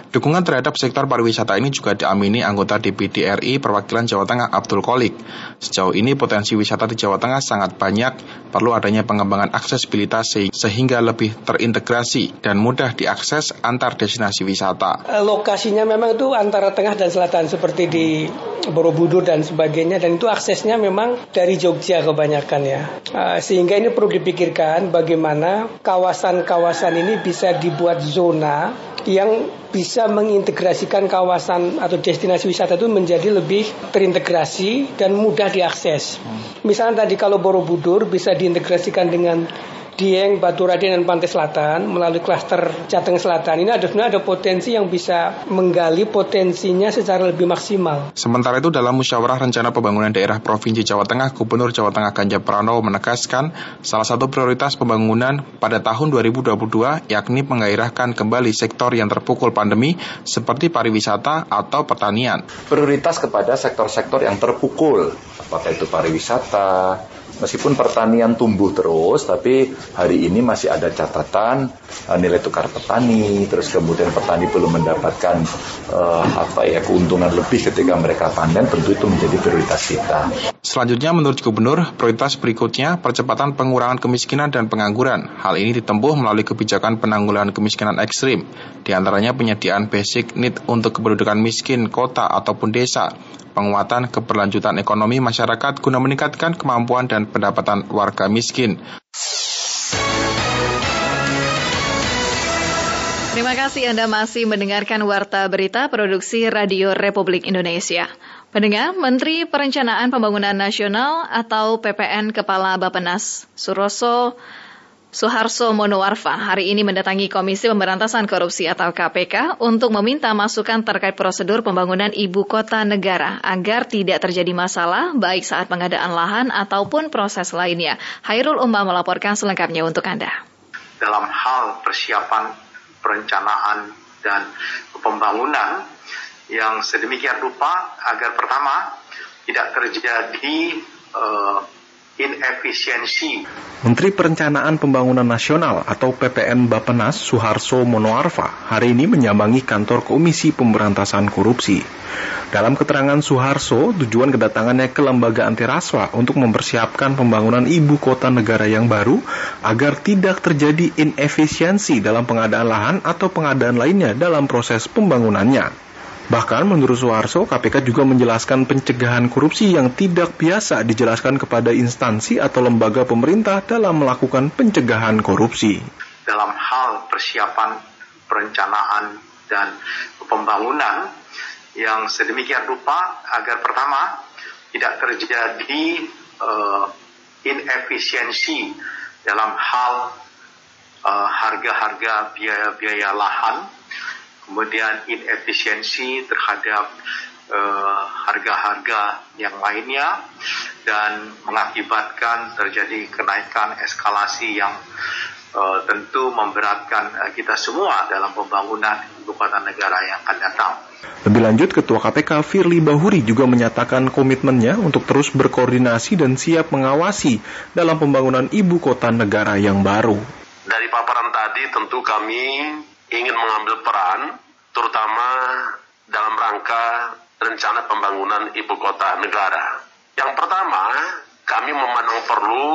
Dukungan terhadap sektor pariwisata ini juga diamini anggota DPD RI perwakilan Jawa Tengah Abdul Kolik. Sejauh ini potensi wisata di Jawa Tengah sangat banyak, perlu adanya pengembangan aksesibilitas sehingga lebih terintegrasi dan mudah diakses antar destinasi wisata. Eh, lokasinya memang itu antara tengah dan selatan seperti di Borobudur dan sebagainya dan itu aksesnya memang dari Jogja kebanyakan ya. Eh, sehingga ini perlu dipikirkan bagaimana kawasan-kawasan ini bisa dibuat zona yang bisa mengintegrasikan kawasan atau destinasi wisata itu menjadi lebih terintegrasi dan mudah diakses. Misalnya tadi kalau Borobudur bisa diintegrasikan dengan Dieng, Batu Raden, dan Pantai Selatan melalui klaster Jateng Selatan ini ada sebenarnya ada potensi yang bisa menggali potensinya secara lebih maksimal. Sementara itu dalam musyawarah rencana pembangunan daerah Provinsi Jawa Tengah, Gubernur Jawa Tengah Ganjar Pranowo menegaskan salah satu prioritas pembangunan pada tahun 2022 yakni menggairahkan kembali sektor yang terpukul pandemi seperti pariwisata atau pertanian. Prioritas kepada sektor-sektor yang terpukul, apakah itu pariwisata, Meskipun pertanian tumbuh terus, tapi hari ini masih ada catatan uh, nilai tukar petani, terus kemudian petani belum mendapatkan uh, apa ya keuntungan lebih ketika mereka panen, tentu itu menjadi prioritas kita. Selanjutnya menurut Gubernur, prioritas berikutnya percepatan pengurangan kemiskinan dan pengangguran. Hal ini ditempuh melalui kebijakan penanggulangan kemiskinan ekstrim, di antaranya penyediaan basic need untuk kependudukan miskin kota ataupun desa, penguatan keberlanjutan ekonomi masyarakat guna meningkatkan kemampuan dan pendapatan warga miskin. Terima kasih Anda masih mendengarkan Warta Berita Produksi Radio Republik Indonesia. Pendengar, Menteri Perencanaan Pembangunan Nasional atau PPN Kepala Bapenas Suroso Suharso Monowarfa hari ini mendatangi Komisi Pemberantasan Korupsi atau KPK untuk meminta masukan terkait prosedur pembangunan ibu kota negara agar tidak terjadi masalah baik saat pengadaan lahan ataupun proses lainnya. Hairul Umar melaporkan selengkapnya untuk Anda. Dalam hal persiapan perencanaan dan pembangunan yang sedemikian rupa agar pertama tidak terjadi uh, inefisiensi. Menteri Perencanaan Pembangunan Nasional atau PPN Bapenas Suharso Monoarfa hari ini menyambangi kantor Komisi Pemberantasan Korupsi. Dalam keterangan Suharso, tujuan kedatangannya ke lembaga anti rasuah untuk mempersiapkan pembangunan ibu kota negara yang baru agar tidak terjadi inefisiensi dalam pengadaan lahan atau pengadaan lainnya dalam proses pembangunannya. Bahkan menurut Soeharto, KPK juga menjelaskan pencegahan korupsi yang tidak biasa dijelaskan kepada instansi atau lembaga pemerintah dalam melakukan pencegahan korupsi. Dalam hal persiapan perencanaan dan pembangunan yang sedemikian rupa agar pertama tidak terjadi uh, inefisiensi dalam hal uh, harga-harga biaya-biaya lahan kemudian inefisiensi terhadap eh, harga-harga uh, yang lainnya dan mengakibatkan terjadi kenaikan eskalasi yang uh, tentu memberatkan uh, kita semua dalam pembangunan ibu kota negara yang akan datang. Lebih lanjut, Ketua KPK Firly Bahuri juga menyatakan komitmennya untuk terus berkoordinasi dan siap mengawasi dalam pembangunan ibu kota negara yang baru. Dari paparan tadi tentu kami ingin mengambil peran terutama dalam rangka rencana pembangunan ibu kota negara. Yang pertama, kami memandang perlu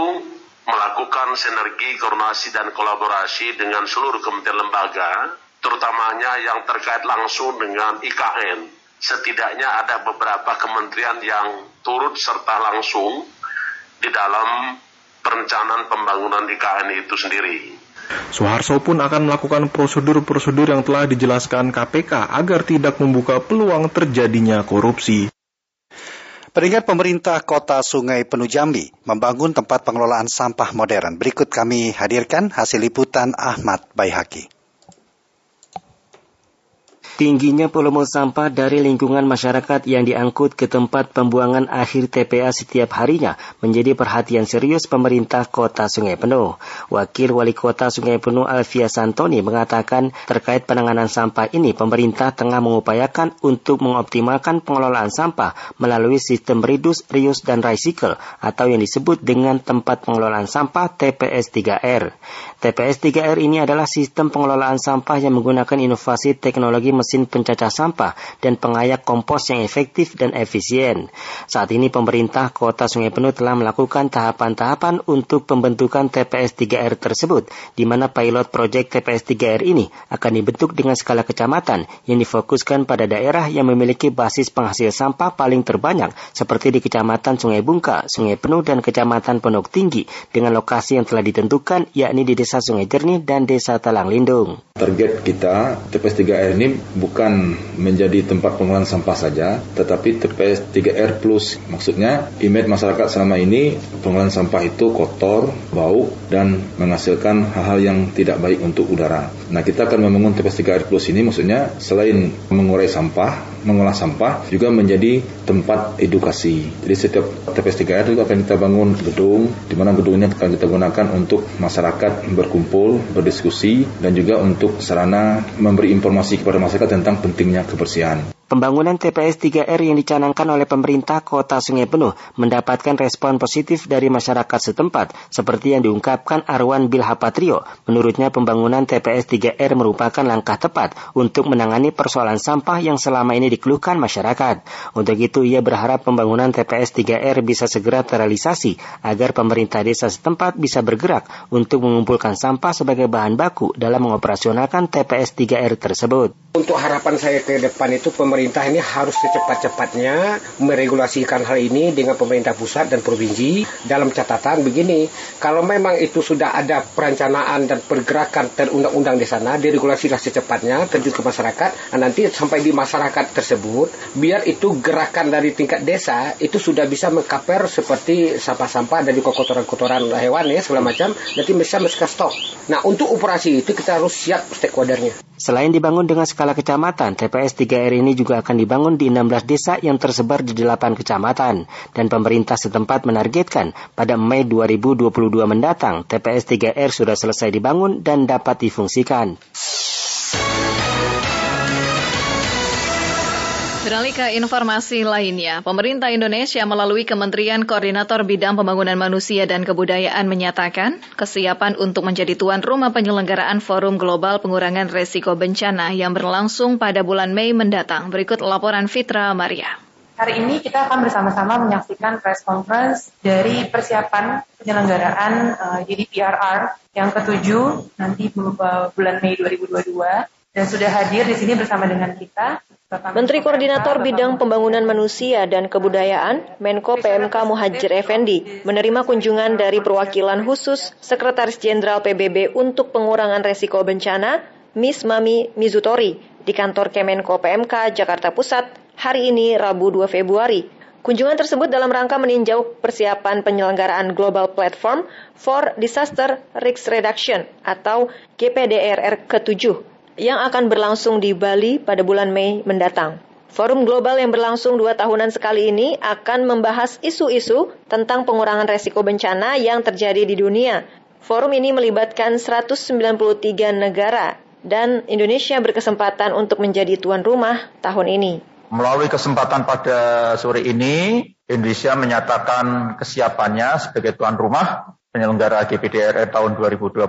melakukan sinergi, koordinasi, dan kolaborasi dengan seluruh kementerian lembaga, terutamanya yang terkait langsung dengan IKN. Setidaknya ada beberapa kementerian yang turut serta langsung di dalam perencanaan pembangunan IKN itu sendiri. Soeharto pun akan melakukan prosedur-prosedur yang telah dijelaskan KPK agar tidak membuka peluang terjadinya korupsi. Peringkat pemerintah kota Sungai Penuh Jambi membangun tempat pengelolaan sampah modern. Berikut kami hadirkan hasil liputan Ahmad Baihaki. Tingginya volume sampah dari lingkungan masyarakat yang diangkut ke tempat pembuangan akhir TPA setiap harinya menjadi perhatian serius pemerintah kota Sungai Penuh. Wakil Wali Kota Sungai Penuh Alfia Santoni mengatakan terkait penanganan sampah ini pemerintah tengah mengupayakan untuk mengoptimalkan pengelolaan sampah melalui sistem reduce, reuse, dan recycle atau yang disebut dengan tempat pengelolaan sampah TPS 3R. TPS 3R ini adalah sistem pengelolaan sampah yang menggunakan inovasi teknologi mesin pencacah sampah dan pengayak kompos yang efektif dan efisien. Saat ini pemerintah Kota Sungai Penuh telah melakukan tahapan-tahapan untuk pembentukan TPS 3R tersebut, di mana pilot proyek TPS 3R ini akan dibentuk dengan skala kecamatan yang difokuskan pada daerah yang memiliki basis penghasil sampah paling terbanyak seperti di Kecamatan Sungai Bungka, Sungai Penuh, dan Kecamatan Pondok Tinggi dengan lokasi yang telah ditentukan yakni di Desa Sungai Jernih dan Desa Talang Lindung. Target kita TPS 3R ini bukan menjadi tempat pengolahan sampah saja, tetapi TPS 3R plus. Maksudnya, image masyarakat selama ini pengolahan sampah itu kotor, bau, dan menghasilkan hal-hal yang tidak baik untuk udara. Nah, kita akan membangun TPS 3R plus ini maksudnya selain mengurai sampah, mengolah sampah juga menjadi tempat edukasi. Jadi setiap TPS 3R itu akan kita bangun gedung, di mana gedungnya akan kita gunakan untuk masyarakat berkumpul, berdiskusi, dan juga untuk sarana memberi informasi kepada masyarakat tentang pentingnya kebersihan. Pembangunan TPS 3R yang dicanangkan oleh pemerintah Kota Sungai Penuh mendapatkan respon positif dari masyarakat setempat, seperti yang diungkapkan Arwan Bilhapatrio. Menurutnya pembangunan TPS 3R merupakan langkah tepat untuk menangani persoalan sampah yang selama ini dikeluhkan masyarakat. Untuk itu ia berharap pembangunan TPS 3R bisa segera terrealisasi agar pemerintah desa setempat bisa bergerak untuk mengumpulkan sampah sebagai bahan baku dalam mengoperasionalkan TPS 3R tersebut. Untuk harapan saya ke depan itu pemerintah pemerintah ini harus secepat-cepatnya meregulasikan hal ini dengan pemerintah pusat dan provinsi dalam catatan begini, kalau memang itu sudah ada perencanaan dan pergerakan terundang-undang di sana, diregulasilah secepatnya, terjun ke masyarakat, nah, nanti sampai di masyarakat tersebut, biar itu gerakan dari tingkat desa, itu sudah bisa mengkaper seperti sampah-sampah dan juga kotoran-kotoran hewan ya, segala macam, nanti bisa mereka stok. Nah, untuk operasi itu kita harus siap stakeholdernya. Selain dibangun dengan skala kecamatan, TPS 3R ini juga akan dibangun di 16 desa yang tersebar di 8 kecamatan. Dan pemerintah setempat menargetkan pada Mei 2022 mendatang, TPS 3R sudah selesai dibangun dan dapat difungsikan. Beralih ke informasi lainnya, pemerintah Indonesia melalui Kementerian Koordinator Bidang Pembangunan Manusia dan Kebudayaan menyatakan kesiapan untuk menjadi tuan rumah penyelenggaraan Forum Global Pengurangan Resiko Bencana yang berlangsung pada bulan Mei mendatang. Berikut laporan Fitra Maria. Hari ini kita akan bersama-sama menyaksikan press conference dari persiapan penyelenggaraan uh, eh, GDPRR yang ketujuh nanti bulan Mei 2022 dan sudah hadir di sini bersama dengan kita Menteri Koordinator Bidang Pembangunan Manusia dan Kebudayaan, Menko PMK Muhajir Effendi, menerima kunjungan dari perwakilan khusus Sekretaris Jenderal PBB untuk pengurangan resiko bencana, Miss Mami Mizutori, di kantor Kemenko PMK Jakarta Pusat hari ini Rabu 2 Februari. Kunjungan tersebut dalam rangka meninjau persiapan penyelenggaraan Global Platform for Disaster Risk Reduction atau GPDRR ke-7 yang akan berlangsung di Bali pada bulan Mei mendatang. Forum global yang berlangsung dua tahunan sekali ini akan membahas isu-isu tentang pengurangan resiko bencana yang terjadi di dunia. Forum ini melibatkan 193 negara dan Indonesia berkesempatan untuk menjadi tuan rumah tahun ini. Melalui kesempatan pada sore ini, Indonesia menyatakan kesiapannya sebagai tuan rumah penyelenggara GPDRR tahun 2022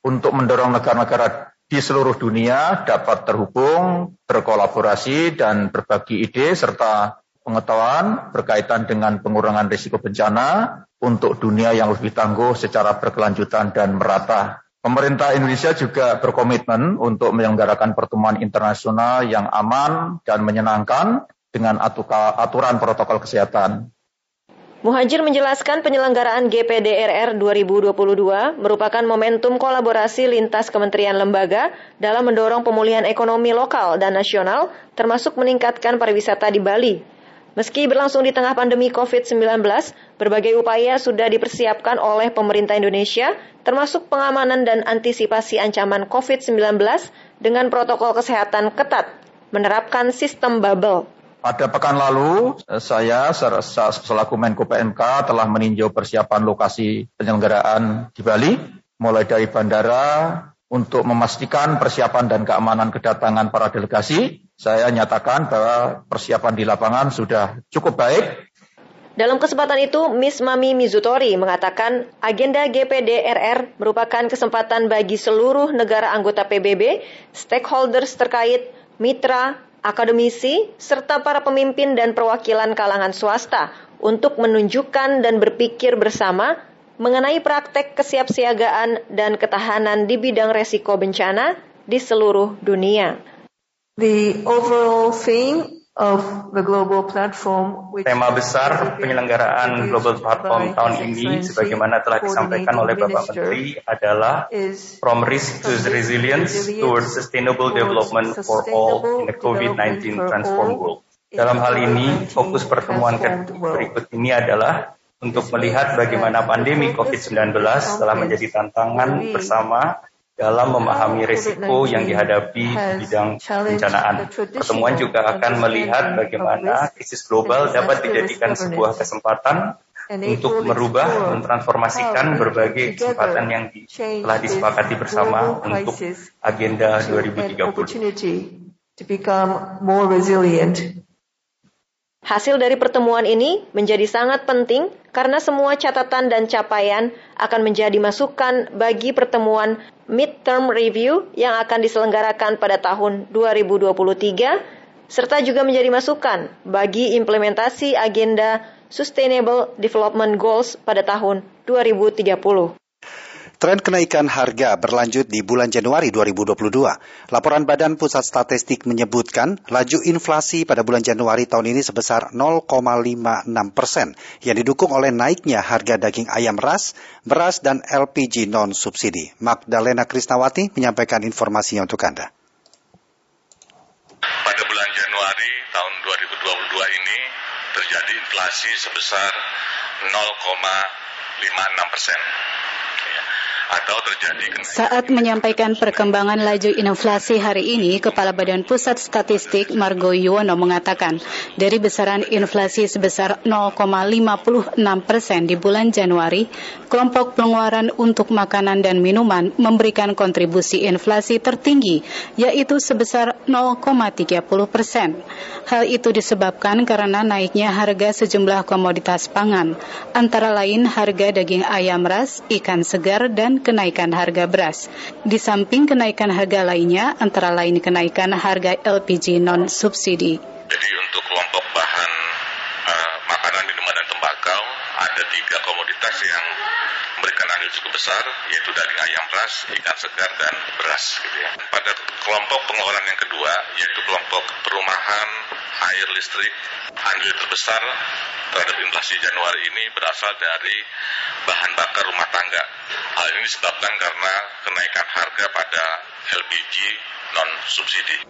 untuk mendorong negara-negara di seluruh dunia dapat terhubung, berkolaborasi, dan berbagi ide serta pengetahuan berkaitan dengan pengurangan risiko bencana untuk dunia yang lebih tangguh secara berkelanjutan dan merata. Pemerintah Indonesia juga berkomitmen untuk menyelenggarakan pertemuan internasional yang aman dan menyenangkan dengan aturan protokol kesehatan. Muhajir menjelaskan penyelenggaraan GPDRR 2022 merupakan momentum kolaborasi lintas kementerian lembaga dalam mendorong pemulihan ekonomi lokal dan nasional, termasuk meningkatkan pariwisata di Bali. Meski berlangsung di tengah pandemi COVID-19, berbagai upaya sudah dipersiapkan oleh pemerintah Indonesia, termasuk pengamanan dan antisipasi ancaman COVID-19 dengan protokol kesehatan ketat, menerapkan sistem bubble. Pada pekan lalu, eh, saya selaku Menko PMK telah meninjau persiapan lokasi penyelenggaraan di Bali, mulai dari bandara untuk memastikan persiapan dan keamanan kedatangan para delegasi. Saya nyatakan bahwa persiapan di lapangan sudah cukup baik. Dalam kesempatan itu, Miss Mami Mizutori mengatakan agenda GPDRR merupakan kesempatan bagi seluruh negara anggota PBB, stakeholders terkait, mitra, akademisi, serta para pemimpin dan perwakilan kalangan swasta untuk menunjukkan dan berpikir bersama mengenai praktek kesiapsiagaan dan ketahanan di bidang resiko bencana di seluruh dunia. The overall theme Tema besar penyelenggaraan Global Platform tahun ini, sebagaimana telah disampaikan oleh Bapak Menteri, adalah From Risk to Resilience towards Sustainable Development for All in the COVID-19 Transform World. Dalam hal ini, fokus pertemuan berikut ini adalah untuk melihat bagaimana pandemi COVID-19 telah menjadi tantangan bersama dalam memahami risiko yang dihadapi di bidang bencanaan. Pertemuan juga akan melihat bagaimana krisis global dapat dijadikan sebuah kesempatan untuk merubah dan transformasikan berbagai kesempatan yang telah disepakati bersama untuk agenda 2030. to become more resilient. Hasil dari pertemuan ini menjadi sangat penting karena semua catatan dan capaian akan menjadi masukan bagi pertemuan midterm review yang akan diselenggarakan pada tahun 2023 serta juga menjadi masukan bagi implementasi agenda Sustainable Development Goals pada tahun 2030. Tren kenaikan harga berlanjut di bulan Januari 2022. Laporan Badan Pusat Statistik menyebutkan laju inflasi pada bulan Januari tahun ini sebesar 0,56 persen, yang didukung oleh naiknya harga daging ayam ras, beras, dan LPG non-subsidi. Magdalena Krisnawati menyampaikan informasinya untuk Anda. Pada bulan Januari tahun 2022 ini terjadi inflasi sebesar 0,56 persen atau terjadi Saat menyampaikan perkembangan laju inflasi hari ini, Kepala Badan Pusat Statistik Margo Yuwono mengatakan, dari besaran inflasi sebesar 0,56 persen di bulan Januari, kelompok pengeluaran untuk makanan dan minuman memberikan kontribusi inflasi tertinggi, yaitu sebesar 0,30 persen. Hal itu disebabkan karena naiknya harga sejumlah komoditas pangan, antara lain harga daging ayam ras, ikan segar, dan kenaikan harga beras. Di samping kenaikan harga lainnya, antara lain kenaikan harga LPG non-subsidi. Jadi untuk kelompok bahan uh, makanan, minuman, dan tembakau, ada tiga komoditas yang memberikan andil cukup besar, yaitu ayam ras, ikan segar, dan beras. Gitu ya. Pada kelompok pengeluaran yang kedua, yaitu kelompok perumahan, air listrik, andil terbesar terhadap inflasi Januari ini berasal dari bahan bakar rumah tangga. Hal ini disebabkan karena kenaikan harga pada LPG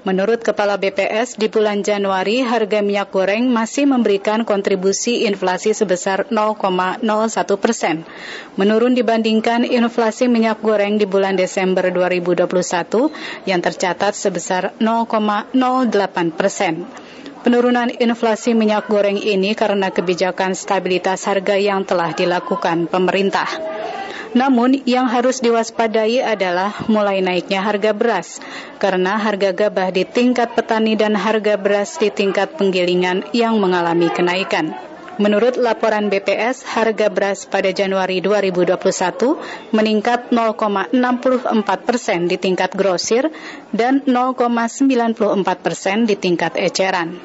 Menurut Kepala BPS, di bulan Januari harga minyak goreng masih memberikan kontribusi inflasi sebesar 0,01 persen. Menurun dibandingkan inflasi minyak goreng di bulan Desember 2021 yang tercatat sebesar 0,08 persen. Penurunan inflasi minyak goreng ini karena kebijakan stabilitas harga yang telah dilakukan pemerintah. Namun, yang harus diwaspadai adalah mulai naiknya harga beras, karena harga gabah di tingkat petani dan harga beras di tingkat penggilingan yang mengalami kenaikan. Menurut laporan BPS, harga beras pada Januari 2021 meningkat 0,64 persen di tingkat grosir dan 0,94 persen di tingkat eceran.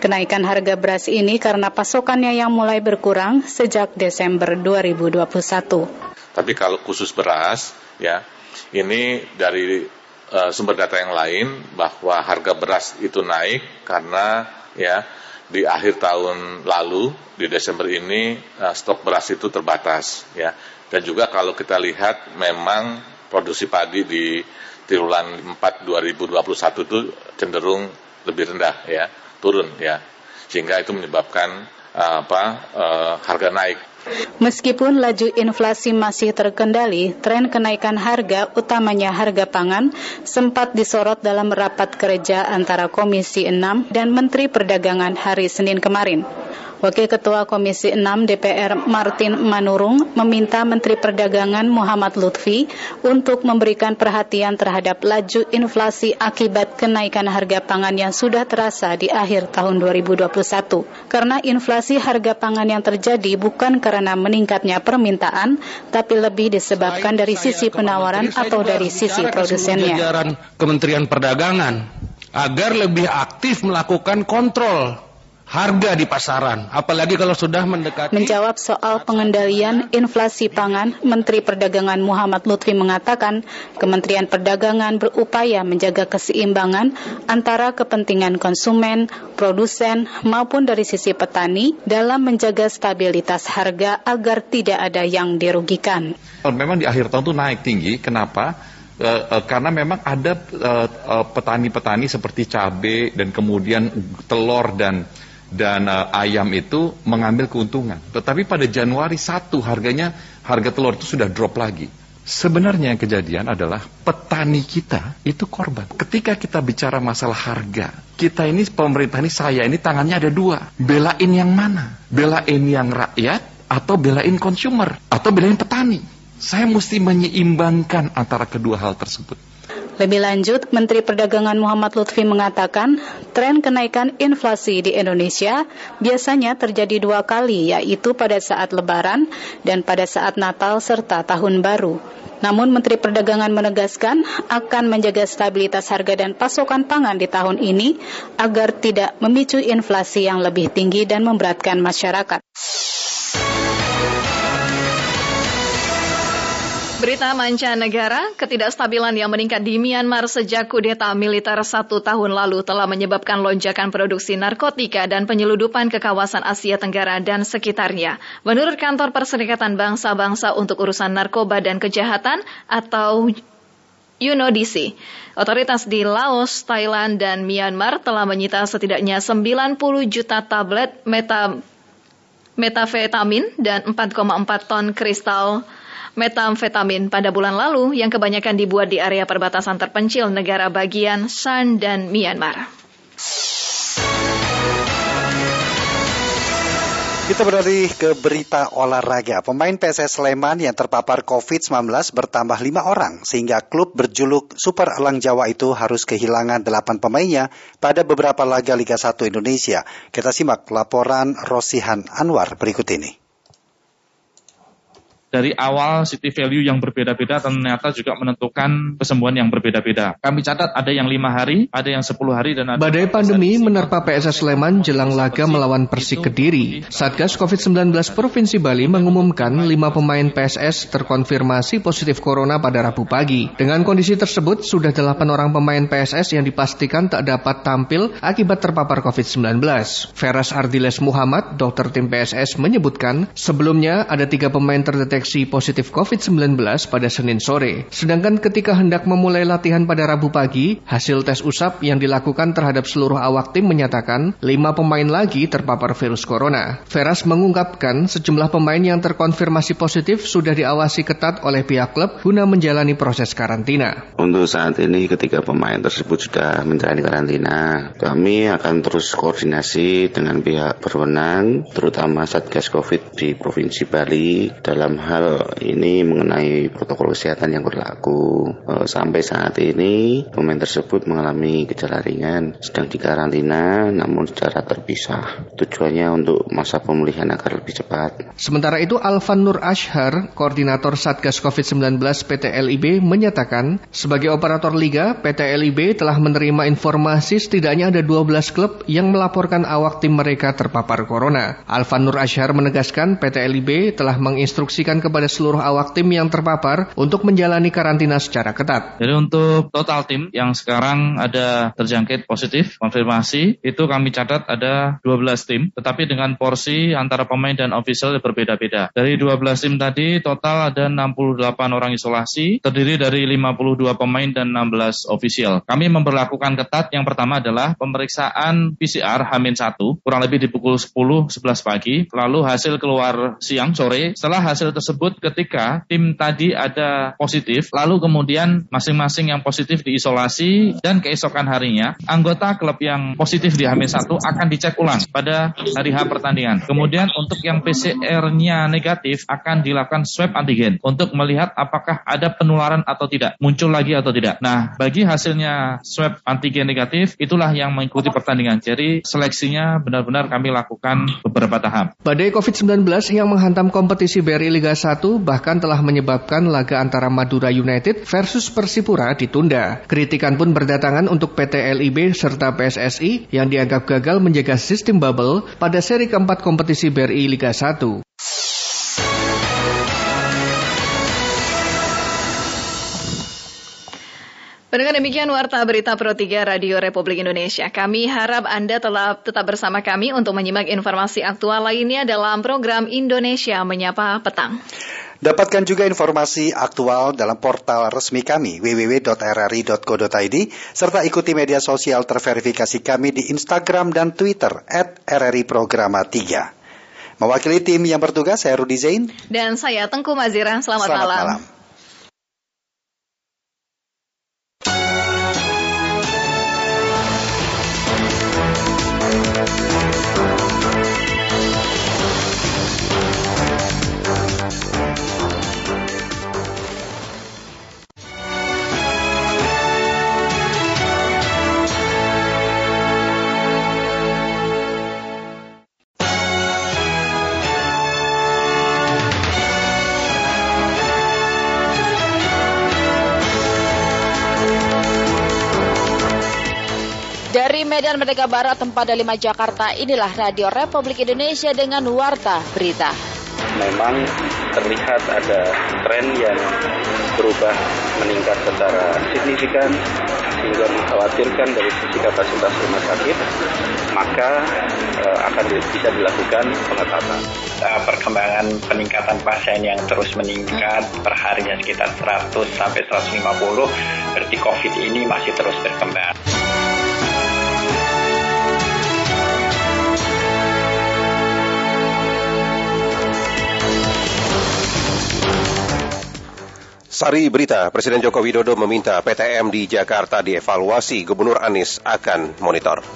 Kenaikan harga beras ini karena pasokannya yang mulai berkurang sejak Desember 2021. Tapi kalau khusus beras, ya ini dari uh, sumber data yang lain bahwa harga beras itu naik karena ya di akhir tahun lalu di Desember ini uh, stok beras itu terbatas ya dan juga kalau kita lihat memang produksi padi di triwulan 4 2021 itu cenderung lebih rendah ya turun ya sehingga itu menyebabkan uh, apa uh, harga naik. Meskipun laju inflasi masih terkendali, tren kenaikan harga, utamanya harga pangan, sempat disorot dalam rapat kerja antara Komisi 6 dan Menteri Perdagangan hari Senin kemarin. Wakil Ketua Komisi 6 DPR Martin Manurung meminta Menteri Perdagangan Muhammad Lutfi untuk memberikan perhatian terhadap laju inflasi akibat kenaikan harga pangan yang sudah terasa di akhir tahun 2021. Karena inflasi harga pangan yang terjadi bukan karena meningkatnya permintaan, tapi lebih disebabkan dari sisi penawaran atau dari sisi produsennya. Kementerian Perdagangan agar lebih aktif melakukan kontrol harga di pasaran, apalagi kalau sudah mendekati. Menjawab soal pengendalian inflasi pangan, Menteri Perdagangan Muhammad Lutfi mengatakan Kementerian Perdagangan berupaya menjaga keseimbangan antara kepentingan konsumen, produsen, maupun dari sisi petani dalam menjaga stabilitas harga agar tidak ada yang dirugikan. Memang di akhir tahun itu naik tinggi, kenapa? Uh, uh, karena memang ada petani-petani uh, seperti cabai dan kemudian telur dan dan uh, ayam itu mengambil keuntungan. Tetapi pada Januari 1 harganya harga telur itu sudah drop lagi. Sebenarnya yang kejadian adalah petani kita itu korban. Ketika kita bicara masalah harga, kita ini pemerintah ini saya ini tangannya ada dua. Belain yang mana? Belain yang rakyat atau belain konsumer atau belain petani? Saya mesti menyeimbangkan antara kedua hal tersebut. Lebih lanjut, Menteri Perdagangan Muhammad Lutfi mengatakan, tren kenaikan inflasi di Indonesia biasanya terjadi dua kali, yaitu pada saat Lebaran dan pada saat Natal serta Tahun Baru. Namun Menteri Perdagangan menegaskan akan menjaga stabilitas harga dan pasokan pangan di tahun ini agar tidak memicu inflasi yang lebih tinggi dan memberatkan masyarakat. Berita mancanegara, ketidakstabilan yang meningkat di Myanmar sejak kudeta militer satu tahun lalu telah menyebabkan lonjakan produksi narkotika dan penyeludupan ke kawasan Asia Tenggara dan sekitarnya. Menurut kantor Perserikatan Bangsa-Bangsa untuk Urusan Narkoba dan Kejahatan atau UNODC. Otoritas di Laos, Thailand, dan Myanmar telah menyita setidaknya 90 juta tablet meta, metafetamin dan 4,4 ton kristal metamfetamin pada bulan lalu yang kebanyakan dibuat di area perbatasan terpencil negara bagian Shan dan Myanmar. Kita beralih ke berita olahraga. Pemain PSS Sleman yang terpapar COVID-19 bertambah lima orang, sehingga klub berjuluk Super Elang Jawa itu harus kehilangan delapan pemainnya pada beberapa laga Liga 1 Indonesia. Kita simak laporan Rosihan Anwar berikut ini dari awal city value yang berbeda-beda ternyata juga menentukan kesembuhan yang berbeda-beda. Kami catat ada yang lima hari, ada yang sepuluh hari, dan ada Badai pandemi menerpa PSS Sleman jelang laga melawan Persik Kediri. Satgas COVID-19 Provinsi Bali mengumumkan lima pemain PSS terkonfirmasi positif corona pada Rabu pagi. Dengan kondisi tersebut, sudah delapan orang pemain PSS yang dipastikan tak dapat tampil akibat terpapar COVID-19. Feras Ardiles Muhammad, dokter tim PSS, menyebutkan sebelumnya ada tiga pemain terdeteksi terinfeksi positif COVID-19 pada Senin sore. Sedangkan ketika hendak memulai latihan pada Rabu pagi, hasil tes usap yang dilakukan terhadap seluruh awak tim menyatakan lima pemain lagi terpapar virus corona. Veras mengungkapkan sejumlah pemain yang terkonfirmasi positif sudah diawasi ketat oleh pihak klub guna menjalani proses karantina. Untuk saat ini ketika pemain tersebut sudah menjalani karantina, kami akan terus koordinasi dengan pihak berwenang, terutama Satgas COVID di Provinsi Bali dalam hal ini mengenai protokol kesehatan yang berlaku. E, sampai saat ini pemain tersebut mengalami gejala ringan, sedang dikarantina namun secara terpisah. Tujuannya untuk masa pemulihan agar lebih cepat. Sementara itu Alvan Nur Ashar, koordinator Satgas COVID-19 PT LIB menyatakan sebagai operator liga, PT LIB telah menerima informasi setidaknya ada 12 klub yang melaporkan awak tim mereka terpapar corona. Alvan Nur Ashar menegaskan PT LIB telah menginstruksikan kepada seluruh awak tim yang terpapar untuk menjalani karantina secara ketat. Jadi untuk total tim yang sekarang ada terjangkit positif konfirmasi itu kami catat ada 12 tim tetapi dengan porsi antara pemain dan official berbeda-beda. Dari 12 tim tadi total ada 68 orang isolasi terdiri dari 52 pemain dan 16 official. Kami memperlakukan ketat yang pertama adalah pemeriksaan PCR H-1 kurang lebih di pukul 10 11 pagi lalu hasil keluar siang sore setelah hasil tersebut tersebut ketika tim tadi ada positif, lalu kemudian masing-masing yang positif diisolasi dan keesokan harinya anggota klub yang positif di Hamil 1 akan dicek ulang pada hari H pertandingan. Kemudian untuk yang PCR-nya negatif akan dilakukan swab antigen untuk melihat apakah ada penularan atau tidak, muncul lagi atau tidak. Nah, bagi hasilnya swab antigen negatif itulah yang mengikuti pertandingan. Jadi seleksinya benar-benar kami lakukan beberapa tahap. Badai COVID-19 yang menghantam kompetisi BRI Liga 1 bahkan telah menyebabkan laga antara Madura United versus Persipura ditunda. Kritikan pun berdatangan untuk PT LIB serta PSSI yang dianggap gagal menjaga sistem bubble pada seri keempat kompetisi BRI Liga 1. Pendengar demikian Warta Berita Pro 3 Radio Republik Indonesia. Kami harap Anda telah tetap bersama kami untuk menyimak informasi aktual lainnya dalam program Indonesia Menyapa Petang. Dapatkan juga informasi aktual dalam portal resmi kami www.rri.co.id serta ikuti media sosial terverifikasi kami di Instagram dan Twitter at RRI Programa 3. Mewakili tim yang bertugas, saya Rudi Zain. Dan saya Tengku Mazira. Selamat, Selamat malam. malam. Medan Merdeka Barat tempat 5 Jakarta inilah Radio Republik Indonesia dengan Warta Berita. Memang terlihat ada tren yang berubah meningkat secara signifikan sehingga mengkhawatirkan dari sisi kapasitas rumah sakit, maka uh, akan bisa dilakukan pengetatan. Uh, perkembangan peningkatan pasien yang terus meningkat per harinya sekitar 100 sampai 150, berarti COVID ini masih terus berkembang. Sari berita, Presiden Joko Widodo meminta PTM di Jakarta dievaluasi, Gubernur Anies akan monitor.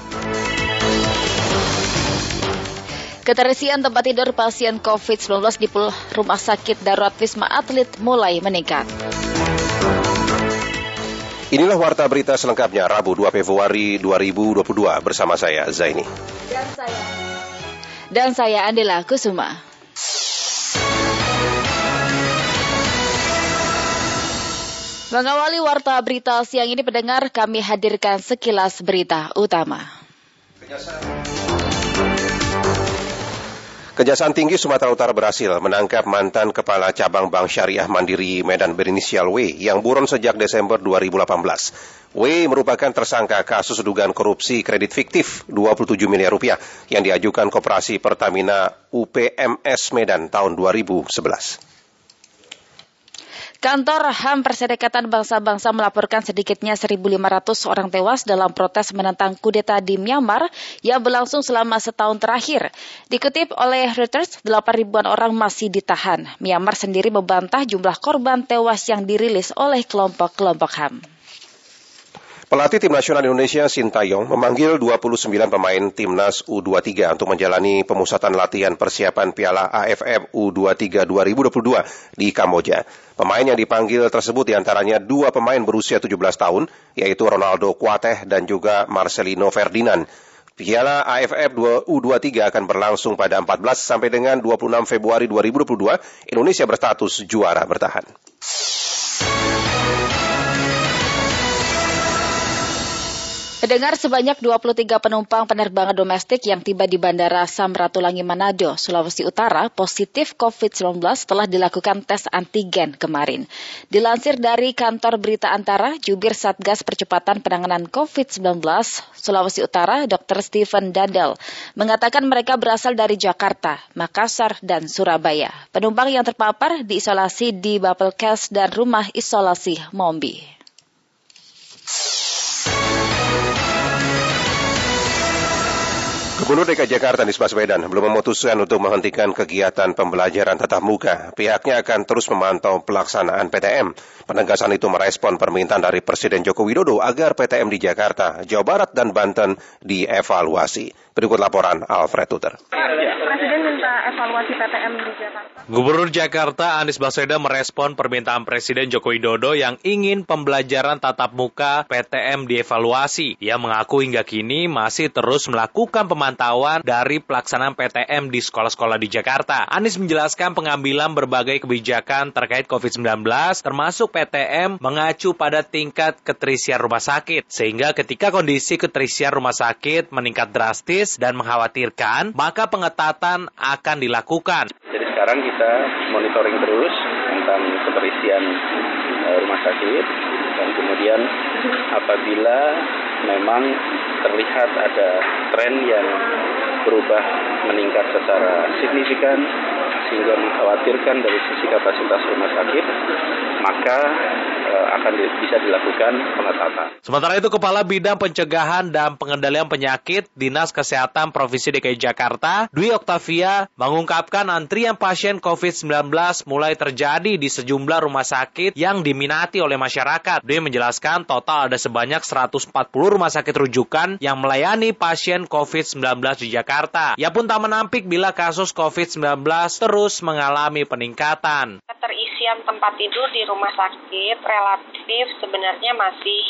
Keterisian tempat tidur pasien COVID-19 di Rumah Sakit Darurat Wisma Atlet mulai meningkat. Inilah warta berita selengkapnya Rabu 2 Februari 2022 bersama saya Zaini. Dan saya Dan saya Andela Kusuma. Mengawali warta berita siang ini pendengar kami hadirkan sekilas berita utama. Kejaksaan Tinggi Sumatera Utara berhasil menangkap mantan Kepala Cabang Bank Syariah Mandiri Medan berinisial W yang buron sejak Desember 2018. W merupakan tersangka kasus dugaan korupsi kredit fiktif 27 miliar rupiah yang diajukan Koperasi Pertamina UPMS Medan tahun 2011. Kantor HAM Perserikatan Bangsa-Bangsa melaporkan sedikitnya 1.500 orang tewas dalam protes menentang kudeta di Myanmar yang berlangsung selama setahun terakhir. Dikutip oleh Reuters, 8 ribuan orang masih ditahan. Myanmar sendiri membantah jumlah korban tewas yang dirilis oleh kelompok-kelompok HAM. Pelatih Tim Nasional Indonesia Sintayong memanggil 29 pemain Timnas U23 untuk menjalani pemusatan latihan persiapan Piala AFF U23 2022 di Kamboja. Pemain yang dipanggil tersebut di antaranya dua pemain berusia 17 tahun, yaitu Ronaldo Kuateh dan juga Marcelino Ferdinand. Piala AFF U23 akan berlangsung pada 14 sampai dengan 26 Februari 2022. Indonesia berstatus juara bertahan. Mendengar sebanyak 23 penumpang penerbangan domestik yang tiba di Bandara Samratulangi Manado, Sulawesi Utara, positif COVID-19 telah dilakukan tes antigen kemarin. Dilansir dari kantor berita antara, jubir Satgas Percepatan Penanganan COVID-19 Sulawesi Utara, Dr. Stephen Dadel, mengatakan mereka berasal dari Jakarta, Makassar, dan Surabaya. Penumpang yang terpapar diisolasi di Bapelkes dan rumah isolasi Mombi. Gubernur DKI Jakarta Anies Baswedan belum memutuskan untuk menghentikan kegiatan pembelajaran tatap muka. Pihaknya akan terus memantau pelaksanaan PTM. Penegasan itu merespon permintaan dari Presiden Joko Widodo agar PTM di Jakarta, Jawa Barat, dan Banten dievaluasi. Berikut laporan Alfred Tuter. Presiden minta evaluasi PTM di Jakarta. Gubernur Jakarta Anies Baswedan merespon permintaan Presiden Joko Widodo yang ingin pembelajaran tatap muka PTM dievaluasi. Ia mengaku hingga kini masih terus melakukan pemantauan dari pelaksanaan PTM di sekolah-sekolah di Jakarta. Anies menjelaskan pengambilan berbagai kebijakan terkait COVID-19 termasuk PTM mengacu pada tingkat keterisian rumah sakit. Sehingga ketika kondisi keterisian rumah sakit meningkat drastis dan mengkhawatirkan, maka pengetatan akan dilakukan. Sekarang kita monitoring terus tentang keterisian uh, rumah sakit. Dan kemudian apabila memang terlihat ada tren yang berubah meningkat secara signifikan sehingga mengkhawatirkan dari sisi kapasitas rumah sakit, maka uh, akan bisa dilakukan pengetatan. Sementara itu, Kepala Bidang Pencegahan dan Pengendalian Penyakit Dinas Kesehatan Provinsi DKI Jakarta, Dwi Oktavia, mengungkapkan antrian pasien COVID-19 mulai terjadi di sejumlah rumah sakit yang diminati oleh masyarakat. Dwi menjelaskan total ada sebanyak 140 rumah sakit rujukan yang melayani pasien COVID-19 di Jakarta. Ia pun tak menampik bila kasus COVID-19 terus mengalami peningkatan. Keterisian tempat tidur di rumah sakit relatif sebenarnya masih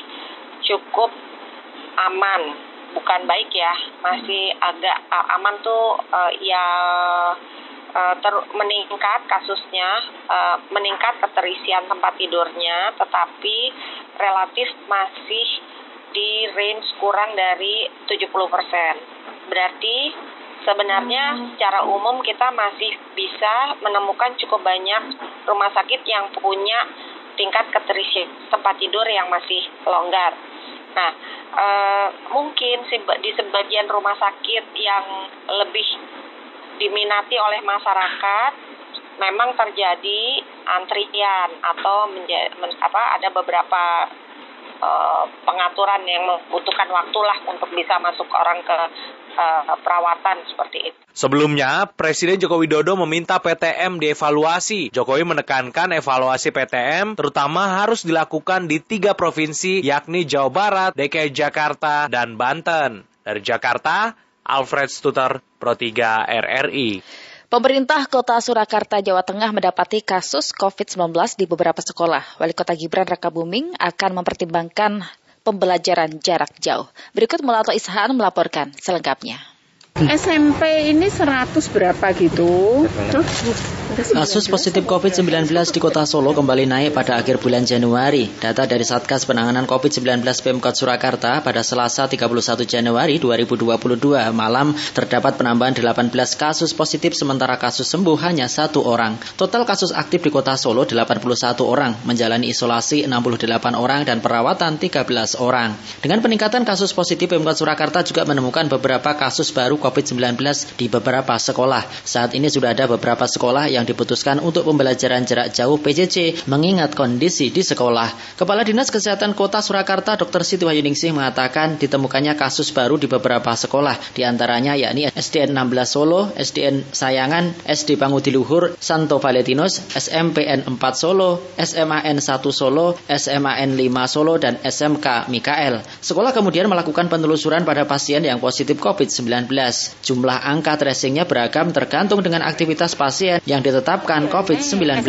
cukup aman, bukan baik ya, masih agak aman tuh uh, ya uh, ter meningkat kasusnya, uh, meningkat keterisian tempat tidurnya, tetapi relatif masih di range kurang dari 70 persen. Berarti sebenarnya secara umum kita masih bisa menemukan cukup banyak rumah sakit yang punya tingkat keterisian tempat tidur yang masih longgar. Nah, e, mungkin di sebagian rumah sakit yang lebih diminati oleh masyarakat memang terjadi antrian atau men, apa ada beberapa uh, pengaturan yang membutuhkan waktulah untuk bisa masuk orang ke uh, perawatan seperti itu. Sebelumnya, Presiden Joko Widodo meminta PTM dievaluasi. Jokowi menekankan evaluasi PTM terutama harus dilakukan di tiga provinsi yakni Jawa Barat, DKI Jakarta, dan Banten. Dari Jakarta, Alfred Stuter, Pro 3 RRI. Pemerintah Kota Surakarta, Jawa Tengah mendapati kasus COVID-19 di beberapa sekolah. Wali Kota Gibran Raka Buming akan mempertimbangkan pembelajaran jarak jauh. Berikut Mulato Ishan melaporkan selengkapnya. SMP ini 100 berapa gitu? Kasus positif COVID-19 di kota Solo kembali naik pada akhir bulan Januari. Data dari Satgas Penanganan COVID-19 Pemkot Surakarta pada Selasa 31 Januari 2022 malam terdapat penambahan 18 kasus positif sementara kasus sembuh hanya satu orang. Total kasus aktif di kota Solo 81 orang, menjalani isolasi 68 orang dan perawatan 13 orang. Dengan peningkatan kasus positif Pemkot Surakarta juga menemukan beberapa kasus baru COVID-19 di beberapa sekolah. Saat ini sudah ada beberapa sekolah yang diputuskan untuk pembelajaran jarak jauh PJJ mengingat kondisi di sekolah. Kepala Dinas Kesehatan Kota Surakarta Dr. Siti Wahyuningsih mengatakan ditemukannya kasus baru di beberapa sekolah, di antaranya yakni SDN 16 Solo, SDN Sayangan, SD Pangudi Luhur, Santo Valentinos, SMPN 4 Solo, SMAN 1 Solo, SMAN 5 Solo, dan SMK Mikael. Sekolah kemudian melakukan penelusuran pada pasien yang positif COVID-19. Jumlah angka tracingnya beragam tergantung dengan aktivitas pasien yang ditetapkan COVID-19.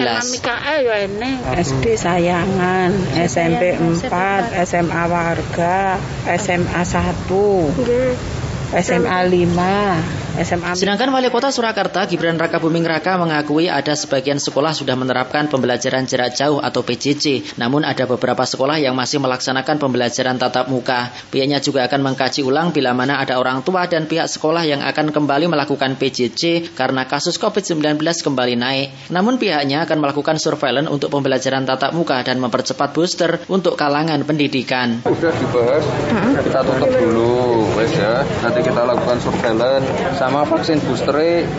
SD Sayangan, SMP 4, SMA Warga, SMA 1, SMA 5, SMA. Sedangkan Wali Kota Surakarta Gibran Raka Buming Raka mengakui ada sebagian sekolah sudah menerapkan pembelajaran jarak jauh atau PJJ, namun ada beberapa sekolah yang masih melaksanakan pembelajaran tatap muka. Pihaknya juga akan mengkaji ulang bila mana ada orang tua dan pihak sekolah yang akan kembali melakukan PJJ karena kasus COVID-19 kembali naik. Namun pihaknya akan melakukan surveillance untuk pembelajaran tatap muka dan mempercepat booster untuk kalangan pendidikan. Sudah dibahas, kita tutup dulu, wes ya. Nanti kita lakukan surveillance sama vaksin booster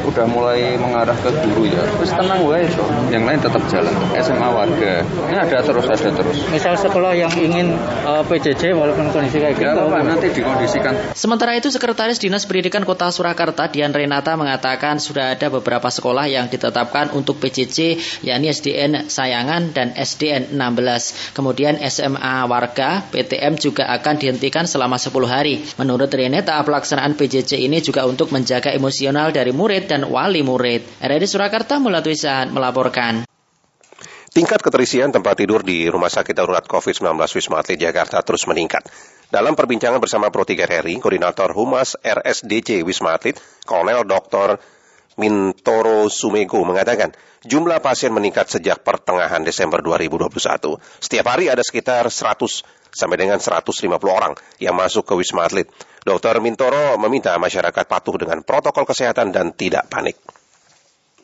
udah mulai mengarah ke guru ya. Terus tenang wae so. Yang lain tetap jalan. SMA warga. Ini ada terus ada terus. Misal sekolah yang ingin uh, PJJ walaupun kondisi kayak gitu. Ya, apa, nanti dikondisikan. Sementara itu Sekretaris Dinas Pendidikan Kota Surakarta Dian Renata mengatakan sudah ada beberapa sekolah yang ditetapkan untuk PJJ yakni SDN Sayangan dan SDN 16. Kemudian SMA warga PTM juga akan dihentikan selama 10 hari. Menurut Renata pelaksanaan PJJ ini juga untuk menjaga menjaga emosional dari murid dan wali murid. RRI Surakarta Mulatuisan melaporkan. Tingkat keterisian tempat tidur di Rumah Sakit Darurat COVID-19 Wisma Atlet Jakarta terus meningkat. Dalam perbincangan bersama Pro 3 RRI, Koordinator Humas RSDC Wisma Atlet, Kolonel Dr. Mintoro Sumego mengatakan, jumlah pasien meningkat sejak pertengahan Desember 2021. Setiap hari ada sekitar 100 sampai dengan 150 orang yang masuk ke Wisma Atlet. Dr. Mintoro meminta masyarakat patuh dengan protokol kesehatan dan tidak panik.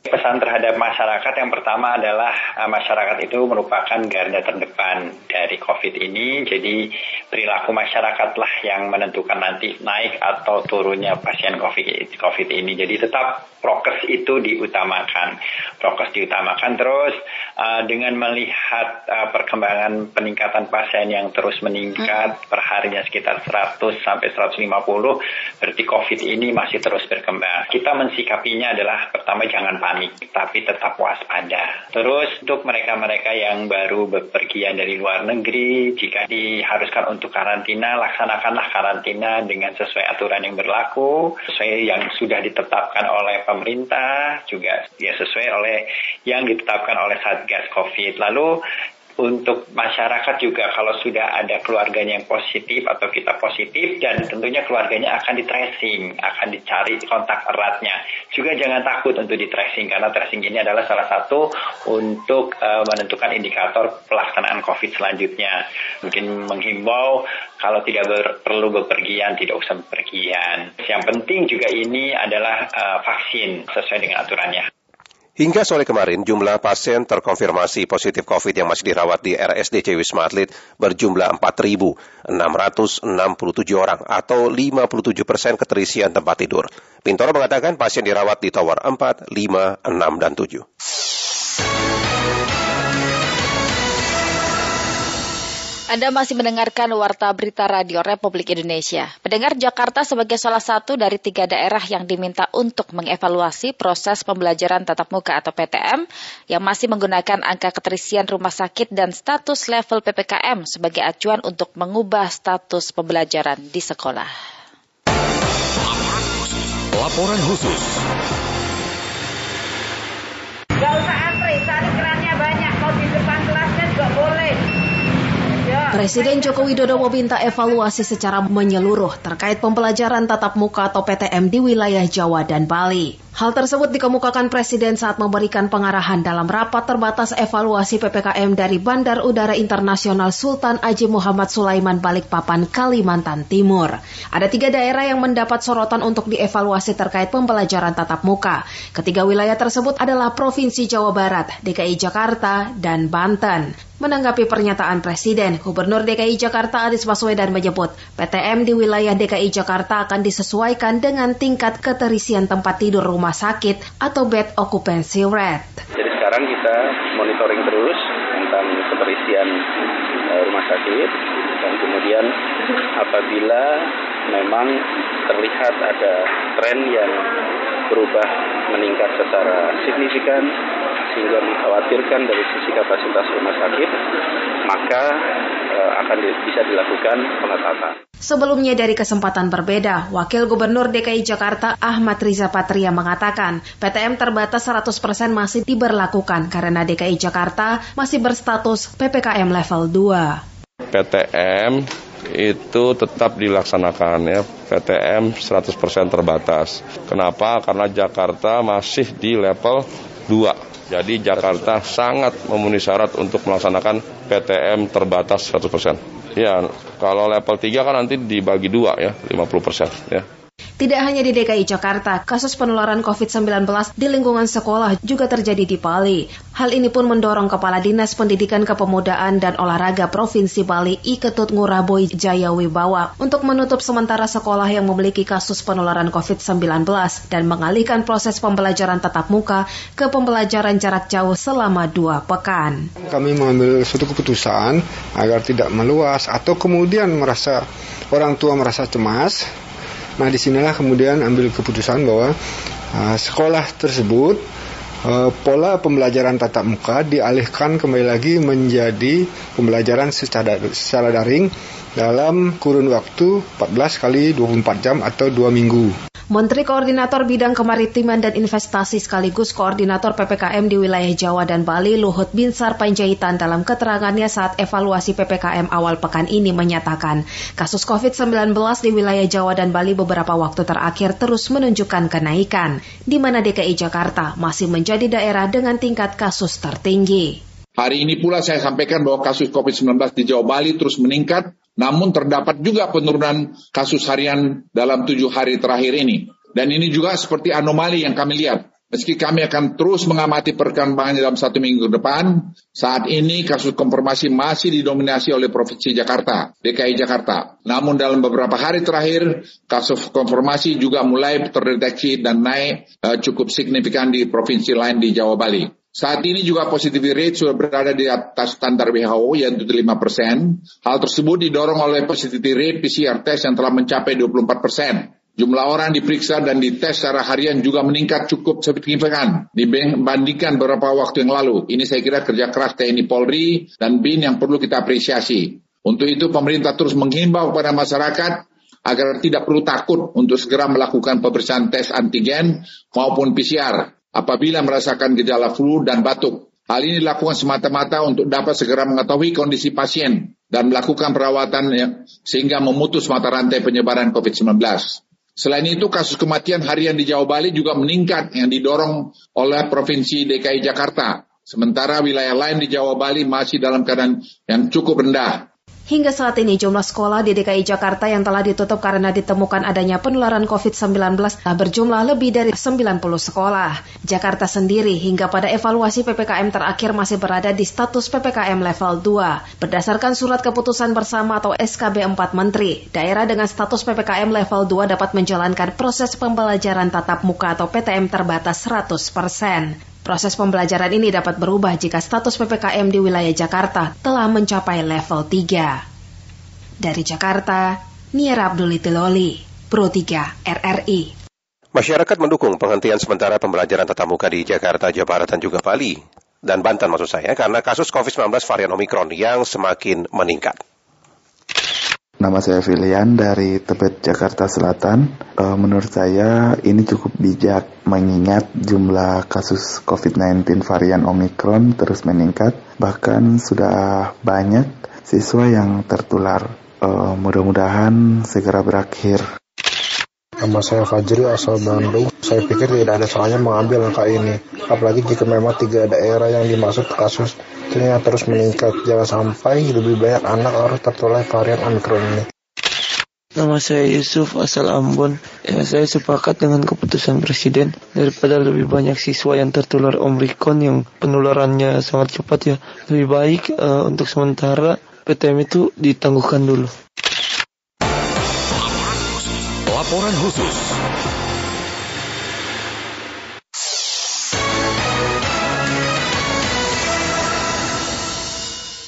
Pesan terhadap masyarakat yang pertama adalah uh, masyarakat itu merupakan garda terdepan dari COVID ini. Jadi perilaku masyarakatlah yang menentukan nanti naik atau turunnya pasien COVID, COVID ini. Jadi tetap prokes itu diutamakan. Prokes diutamakan terus uh, dengan melihat uh, perkembangan peningkatan pasien yang terus meningkat hmm. per harinya sekitar 100 sampai 150 berarti COVID ini masih terus berkembang. Kita mensikapinya adalah pertama jangan panik tapi tetap waspada. Terus untuk mereka-mereka yang baru bepergian dari luar negeri jika diharuskan untuk karantina laksanakanlah karantina dengan sesuai aturan yang berlaku, sesuai yang sudah ditetapkan oleh pemerintah pemerintah juga ya sesuai oleh yang ditetapkan oleh Satgas Covid. Lalu untuk masyarakat juga kalau sudah ada keluarganya yang positif atau kita positif dan tentunya keluarganya akan di tracing, akan dicari kontak eratnya. Juga jangan takut untuk di tracing karena tracing ini adalah salah satu untuk uh, menentukan indikator pelaksanaan COVID selanjutnya. Mungkin menghimbau Kalau tidak ber, perlu bepergian, tidak usah bepergian. Yang penting juga ini adalah uh, vaksin sesuai dengan aturannya. Hingga sore kemarin, jumlah pasien terkonfirmasi positif COVID yang masih dirawat di RSDC Wisma Atlet berjumlah 4.667 orang atau 57 persen keterisian tempat tidur. Pintoro mengatakan pasien dirawat di tower 4, 5, 6, dan 7. Anda masih mendengarkan Warta Berita Radio Republik Indonesia. Pendengar Jakarta sebagai salah satu dari tiga daerah yang diminta untuk mengevaluasi proses pembelajaran tatap muka atau PTM yang masih menggunakan angka keterisian rumah sakit dan status level PPKM sebagai acuan untuk mengubah status pembelajaran di sekolah. Laporan khusus. Gak usah antri, cari kerannya banyak. Kalau di depan kelasnya juga boleh. Presiden Joko Widodo meminta evaluasi secara menyeluruh terkait pembelajaran tatap muka atau PTM di wilayah Jawa dan Bali. Hal tersebut dikemukakan Presiden saat memberikan pengarahan dalam rapat terbatas evaluasi PPKM dari Bandar Udara Internasional Sultan Haji Muhammad Sulaiman Balikpapan, Kalimantan Timur. Ada tiga daerah yang mendapat sorotan untuk dievaluasi terkait pembelajaran tatap muka. Ketiga wilayah tersebut adalah Provinsi Jawa Barat, DKI Jakarta, dan Banten. Menanggapi pernyataan Presiden, Gubernur DKI Jakarta Anies Baswedan menyebut PTM di wilayah DKI Jakarta akan disesuaikan dengan tingkat keterisian tempat tidur rumah sakit atau bed occupancy rate. Jadi sekarang kita monitoring terus tentang keterisian uh, rumah sakit dan kemudian apabila memang terlihat ada tren yang berubah meningkat secara signifikan sehingga mengkhawatirkan dari sisi kapasitas rumah sakit, maka e, akan bisa dilakukan pengetatan. Sebelumnya dari kesempatan berbeda, Wakil Gubernur DKI Jakarta Ahmad Riza Patria mengatakan PTM terbatas 100% masih diberlakukan karena DKI Jakarta masih berstatus PPKM level 2. PTM itu tetap dilaksanakan ya PTM 100% terbatas. Kenapa? Karena Jakarta masih di level 2. Jadi Jakarta sangat memenuhi syarat untuk melaksanakan PTM terbatas 100%. Ya, kalau level 3 kan nanti dibagi dua ya, 50% ya. Tidak hanya di DKI Jakarta, kasus penularan COVID-19 di lingkungan sekolah juga terjadi di Bali. Hal ini pun mendorong Kepala Dinas Pendidikan Kepemudaan dan Olahraga Provinsi Bali Iketut Nguraboy Jaya Wibawa untuk menutup sementara sekolah yang memiliki kasus penularan COVID-19 dan mengalihkan proses pembelajaran tatap muka ke pembelajaran jarak jauh selama dua pekan. Kami mengambil suatu keputusan agar tidak meluas atau kemudian merasa orang tua merasa cemas Nah di sinilah kemudian ambil keputusan bahwa uh, sekolah tersebut uh, pola pembelajaran tatap muka dialihkan kembali lagi menjadi pembelajaran secara, secara daring dalam kurun waktu 14 kali 24 jam atau 2 minggu. Menteri Koordinator Bidang Kemaritiman dan Investasi sekaligus Koordinator PPKM di wilayah Jawa dan Bali Luhut Binsar Panjaitan dalam keterangannya saat evaluasi PPKM awal pekan ini menyatakan kasus COVID-19 di wilayah Jawa dan Bali beberapa waktu terakhir terus menunjukkan kenaikan, di mana DKI Jakarta masih menjadi daerah dengan tingkat kasus tertinggi. Hari ini pula saya sampaikan bahwa kasus COVID-19 di Jawa Bali terus meningkat namun terdapat juga penurunan kasus harian dalam tujuh hari terakhir ini. Dan ini juga seperti anomali yang kami lihat. Meski kami akan terus mengamati perkembangan dalam satu minggu depan, saat ini kasus konfirmasi masih didominasi oleh Provinsi Jakarta, DKI Jakarta. Namun dalam beberapa hari terakhir, kasus konfirmasi juga mulai terdeteksi dan naik uh, cukup signifikan di provinsi lain di Jawa Bali. Saat ini juga positivity rate sudah berada di atas standar WHO yaitu 5 persen. Hal tersebut didorong oleh positivity rate PCR test yang telah mencapai 24 persen. Jumlah orang diperiksa dan dites secara harian juga meningkat cukup signifikan dibandingkan beberapa waktu yang lalu. Ini saya kira kerja keras TNI Polri dan BIN yang perlu kita apresiasi. Untuk itu pemerintah terus menghimbau kepada masyarakat agar tidak perlu takut untuk segera melakukan pemeriksaan tes antigen maupun PCR apabila merasakan gejala flu dan batuk. Hal ini dilakukan semata-mata untuk dapat segera mengetahui kondisi pasien dan melakukan perawatan ya, sehingga memutus mata rantai penyebaran COVID-19. Selain itu, kasus kematian harian di Jawa Bali juga meningkat yang didorong oleh Provinsi DKI Jakarta. Sementara wilayah lain di Jawa Bali masih dalam keadaan yang cukup rendah. Hingga saat ini jumlah sekolah di DKI Jakarta yang telah ditutup karena ditemukan adanya penularan COVID-19 telah berjumlah lebih dari 90 sekolah. Jakarta sendiri hingga pada evaluasi PPKM terakhir masih berada di status PPKM level 2. Berdasarkan surat keputusan bersama atau SKB 4 Menteri, daerah dengan status PPKM level 2 dapat menjalankan proses pembelajaran tatap muka atau PTM terbatas 100%. Proses pembelajaran ini dapat berubah jika status PPKM di wilayah Jakarta telah mencapai level 3. Dari Jakarta, Niera Abdulitiloli, Pro 3 RRI. Masyarakat mendukung penghentian sementara pembelajaran tatap muka di Jakarta, Jawa Barat, dan juga Bali. Dan Banten maksud saya, karena kasus COVID-19 varian Omikron yang semakin meningkat. Nama saya Filian dari Tebet, Jakarta Selatan. E, menurut saya ini cukup bijak mengingat jumlah kasus COVID-19 varian Omikron terus meningkat. Bahkan sudah banyak siswa yang tertular. E, mudah-mudahan segera berakhir. Nama saya Fajri asal Bandung. Saya pikir tidak ada salahnya mengambil angka ini. Apalagi jika memang tiga daerah yang dimaksud kasus ternyata terus meningkat. Jangan sampai lebih banyak anak harus tertular varian Omicron ini. Nama saya Yusuf asal Ambon. Ya, saya sepakat dengan keputusan Presiden daripada lebih banyak siswa yang tertular Omicron yang penularannya sangat cepat ya. Lebih baik uh, untuk sementara PTM itu ditangguhkan dulu. Laporan khusus.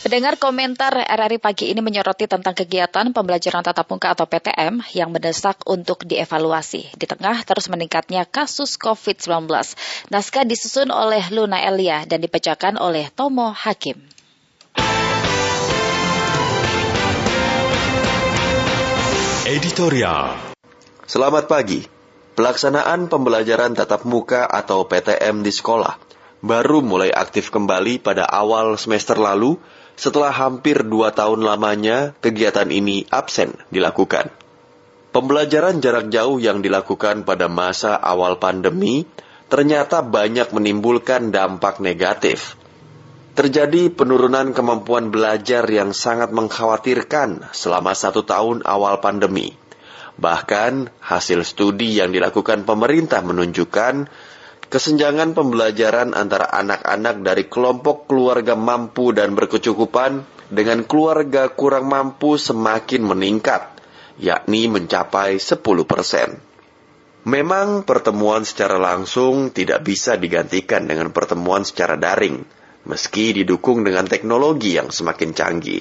Pendengar komentar RRI pagi ini menyoroti tentang kegiatan pembelajaran tatap muka atau PTM yang mendesak untuk dievaluasi di tengah terus meningkatnya kasus COVID-19. Naskah disusun oleh Luna Elia dan dibacakan oleh Tomo Hakim. Editorial Selamat pagi. Pelaksanaan pembelajaran tatap muka atau PTM di sekolah baru mulai aktif kembali pada awal semester lalu setelah hampir dua tahun lamanya kegiatan ini absen dilakukan. Pembelajaran jarak jauh yang dilakukan pada masa awal pandemi ternyata banyak menimbulkan dampak negatif. Terjadi penurunan kemampuan belajar yang sangat mengkhawatirkan selama satu tahun awal pandemi. Bahkan, hasil studi yang dilakukan pemerintah menunjukkan Kesenjangan pembelajaran antara anak-anak dari kelompok keluarga mampu dan berkecukupan dengan keluarga kurang mampu semakin meningkat, yakni mencapai 10 persen. Memang pertemuan secara langsung tidak bisa digantikan dengan pertemuan secara daring, meski didukung dengan teknologi yang semakin canggih.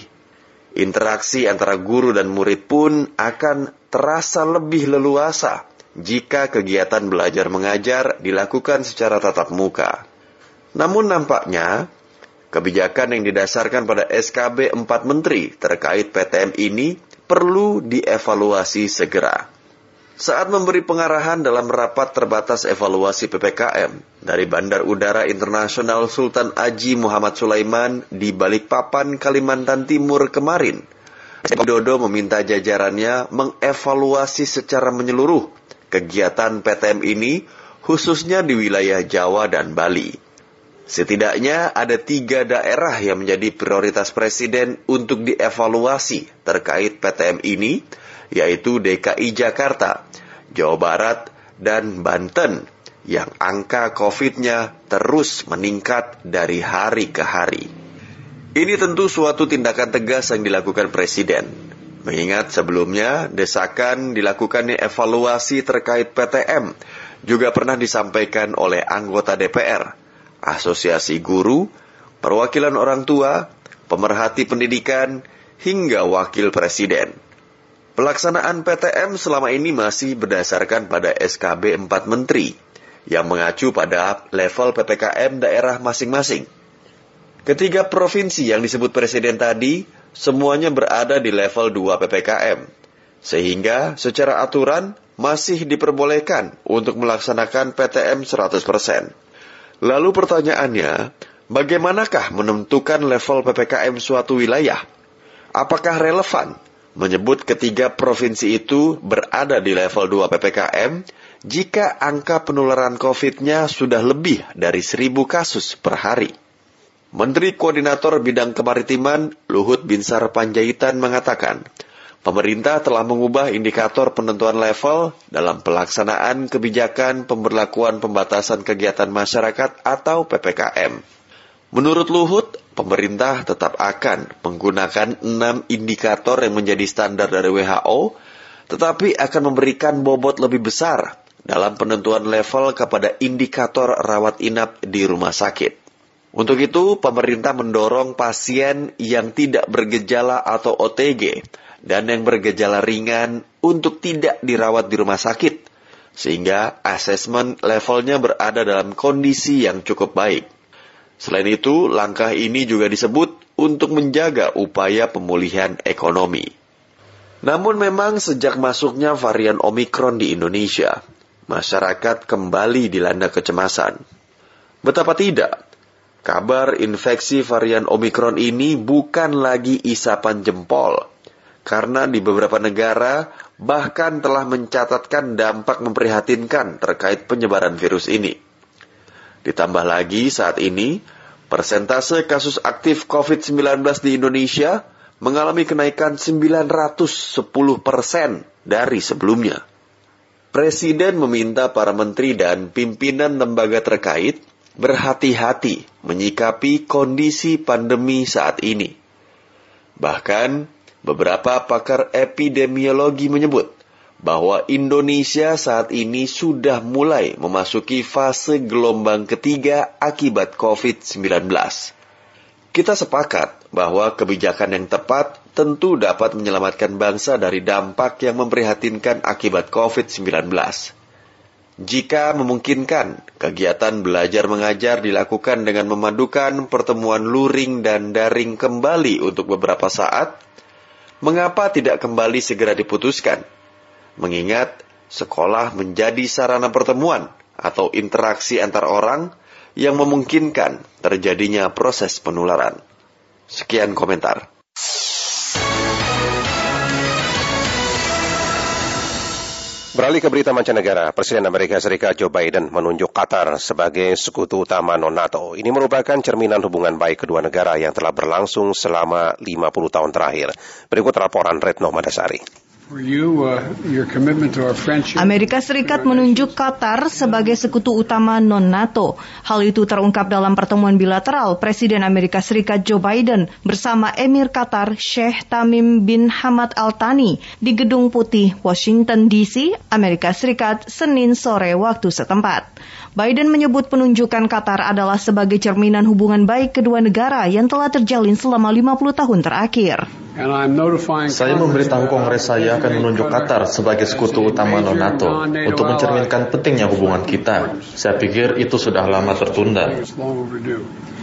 Interaksi antara guru dan murid pun akan terasa lebih leluasa jika kegiatan belajar mengajar dilakukan secara tatap muka. Namun nampaknya, kebijakan yang didasarkan pada SKB 4 Menteri terkait PTM ini perlu dievaluasi segera. Saat memberi pengarahan dalam rapat terbatas evaluasi PPKM dari Bandar Udara Internasional Sultan Aji Muhammad Sulaiman di Balikpapan, Kalimantan Timur kemarin, Widodo meminta jajarannya mengevaluasi secara menyeluruh kegiatan PTM ini khususnya di wilayah Jawa dan Bali. Setidaknya ada tiga daerah yang menjadi prioritas Presiden untuk dievaluasi terkait PTM ini, yaitu DKI Jakarta, Jawa Barat, dan Banten, yang angka COVID-nya terus meningkat dari hari ke hari. Ini tentu suatu tindakan tegas yang dilakukan Presiden Mengingat sebelumnya desakan dilakukannya evaluasi terkait PTM juga pernah disampaikan oleh anggota DPR, asosiasi guru, perwakilan orang tua, pemerhati pendidikan, hingga wakil presiden. Pelaksanaan PTM selama ini masih berdasarkan pada SKB 4 Menteri yang mengacu pada level PPKM daerah masing-masing. Ketiga provinsi yang disebut presiden tadi semuanya berada di level 2 PPKM. Sehingga secara aturan masih diperbolehkan untuk melaksanakan PTM 100%. Lalu pertanyaannya, bagaimanakah menentukan level PPKM suatu wilayah? Apakah relevan menyebut ketiga provinsi itu berada di level 2 PPKM jika angka penularan COVID-nya sudah lebih dari 1000 kasus per hari? Menteri Koordinator Bidang Kemaritiman Luhut Binsar Panjaitan mengatakan, pemerintah telah mengubah indikator penentuan level dalam pelaksanaan kebijakan pemberlakuan pembatasan kegiatan masyarakat atau PPKM. Menurut Luhut, pemerintah tetap akan menggunakan enam indikator yang menjadi standar dari WHO, tetapi akan memberikan bobot lebih besar dalam penentuan level kepada indikator rawat inap di rumah sakit. Untuk itu, pemerintah mendorong pasien yang tidak bergejala atau OTG dan yang bergejala ringan untuk tidak dirawat di rumah sakit, sehingga asesmen levelnya berada dalam kondisi yang cukup baik. Selain itu, langkah ini juga disebut untuk menjaga upaya pemulihan ekonomi. Namun memang sejak masuknya varian Omikron di Indonesia, masyarakat kembali dilanda kecemasan. Betapa tidak, kabar infeksi varian Omikron ini bukan lagi isapan jempol, karena di beberapa negara bahkan telah mencatatkan dampak memprihatinkan terkait penyebaran virus ini. Ditambah lagi saat ini, persentase kasus aktif COVID-19 di Indonesia mengalami kenaikan 910 persen dari sebelumnya. Presiden meminta para menteri dan pimpinan lembaga terkait berhati-hati menyikapi kondisi pandemi saat ini. Bahkan, beberapa pakar epidemiologi menyebut bahwa Indonesia saat ini sudah mulai memasuki fase gelombang ketiga akibat COVID-19. Kita sepakat bahwa kebijakan yang tepat tentu dapat menyelamatkan bangsa dari dampak yang memprihatinkan akibat COVID-19. Jika memungkinkan, kegiatan belajar mengajar dilakukan dengan memadukan pertemuan luring dan daring kembali untuk beberapa saat, mengapa tidak kembali segera diputuskan? Mengingat sekolah menjadi sarana pertemuan atau interaksi antar orang yang memungkinkan terjadinya proses penularan. Sekian komentar. Beralih ke berita mancanegara, Presiden Amerika Serikat Joe Biden menunjuk Qatar sebagai sekutu utama non-NATO. Ini merupakan cerminan hubungan baik kedua negara yang telah berlangsung selama 50 tahun terakhir. Berikut laporan Retno Madasari. Uh, Amerika Serikat menunjuk Qatar sebagai sekutu utama non-NATO. Hal itu terungkap dalam pertemuan bilateral Presiden Amerika Serikat Joe Biden bersama Emir Qatar Sheikh Tamim bin Hamad Al Thani di Gedung Putih, Washington DC, Amerika Serikat, Senin sore waktu setempat. Biden menyebut penunjukan Qatar adalah sebagai cerminan hubungan baik kedua negara yang telah terjalin selama 50 tahun terakhir. Saya memberitahu Kongres saya akan menunjuk Qatar sebagai sekutu utama non-NATO untuk mencerminkan pentingnya hubungan kita. Saya pikir itu sudah lama tertunda.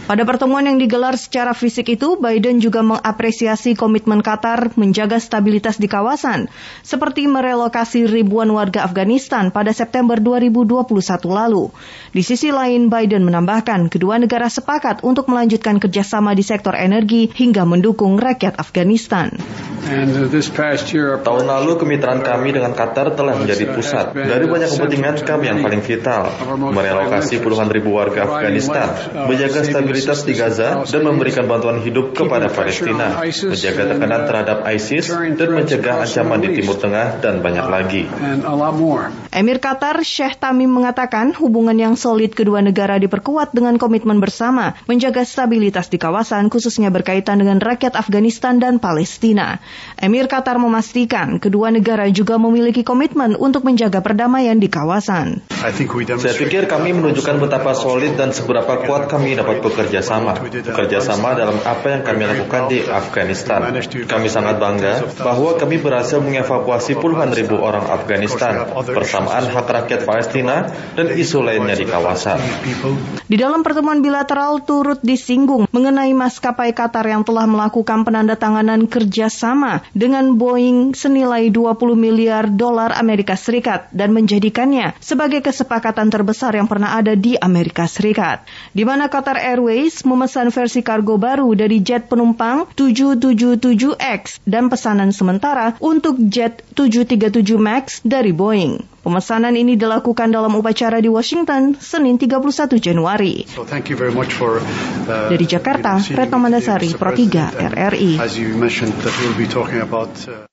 Pada pertemuan yang digelar secara fisik itu, Biden juga mengapresiasi komitmen Qatar menjaga stabilitas di kawasan, seperti merelokasi ribuan warga Afghanistan pada September 2021 lalu. Di sisi lain, Biden menambahkan kedua negara sepakat untuk melanjutkan kerjasama di sektor energi hingga mendukung rakyat Afghanistan. Uh, Tahun lalu kemitraan kami dengan Qatar telah menjadi pusat dari banyak kepentingan kami yang paling vital, merelokasi puluhan ribu warga Afghanistan, menjaga stabilitas stabilitas di Gaza dan memberikan bantuan hidup kepada Palestina, menjaga tekanan terhadap ISIS dan mencegah ancaman di Timur Tengah dan banyak lagi. Emir Qatar Sheikh Tamim mengatakan hubungan yang solid kedua negara diperkuat dengan komitmen bersama menjaga stabilitas di kawasan khususnya berkaitan dengan rakyat Afghanistan dan Palestina. Emir Qatar memastikan kedua negara juga memiliki komitmen untuk menjaga perdamaian di kawasan. Saya pikir kami menunjukkan betapa solid dan seberapa kuat kami dapat bekerja bekerjasama. Bekerjasama dalam apa yang kami lakukan di Afghanistan. Kami sangat bangga bahwa kami berhasil mengevakuasi puluhan ribu orang Afghanistan, persamaan hak rakyat Palestina, dan isu lainnya di kawasan. Di dalam pertemuan bilateral turut disinggung mengenai maskapai Qatar yang telah melakukan penandatanganan kerjasama dengan Boeing senilai 20 miliar dolar Amerika Serikat dan menjadikannya sebagai kesepakatan terbesar yang pernah ada di Amerika Serikat. Di mana Qatar Airways Airways memesan versi kargo baru dari jet penumpang 777X dan pesanan sementara untuk jet 737 MAX dari Boeing. Pemesanan ini dilakukan dalam upacara di Washington Senin 31 Januari. So thank you very much for, uh, Dari Jakarta, Retno Mandasari, Pro 3, RRI. As you mentioned that we'll be talking about uh...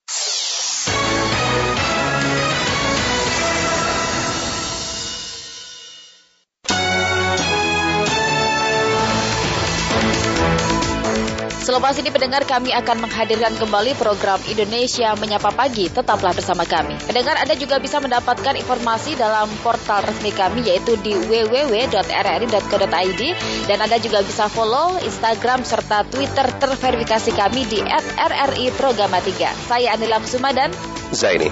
Selepas ini pendengar kami akan menghadirkan kembali program Indonesia Menyapa Pagi. Tetaplah bersama kami. Pendengar Anda juga bisa mendapatkan informasi dalam portal resmi kami yaitu di www.rri.co.id dan Anda juga bisa follow Instagram serta Twitter terverifikasi kami di @RRI Programa 3. Saya Anila Kusuma dan Zaini.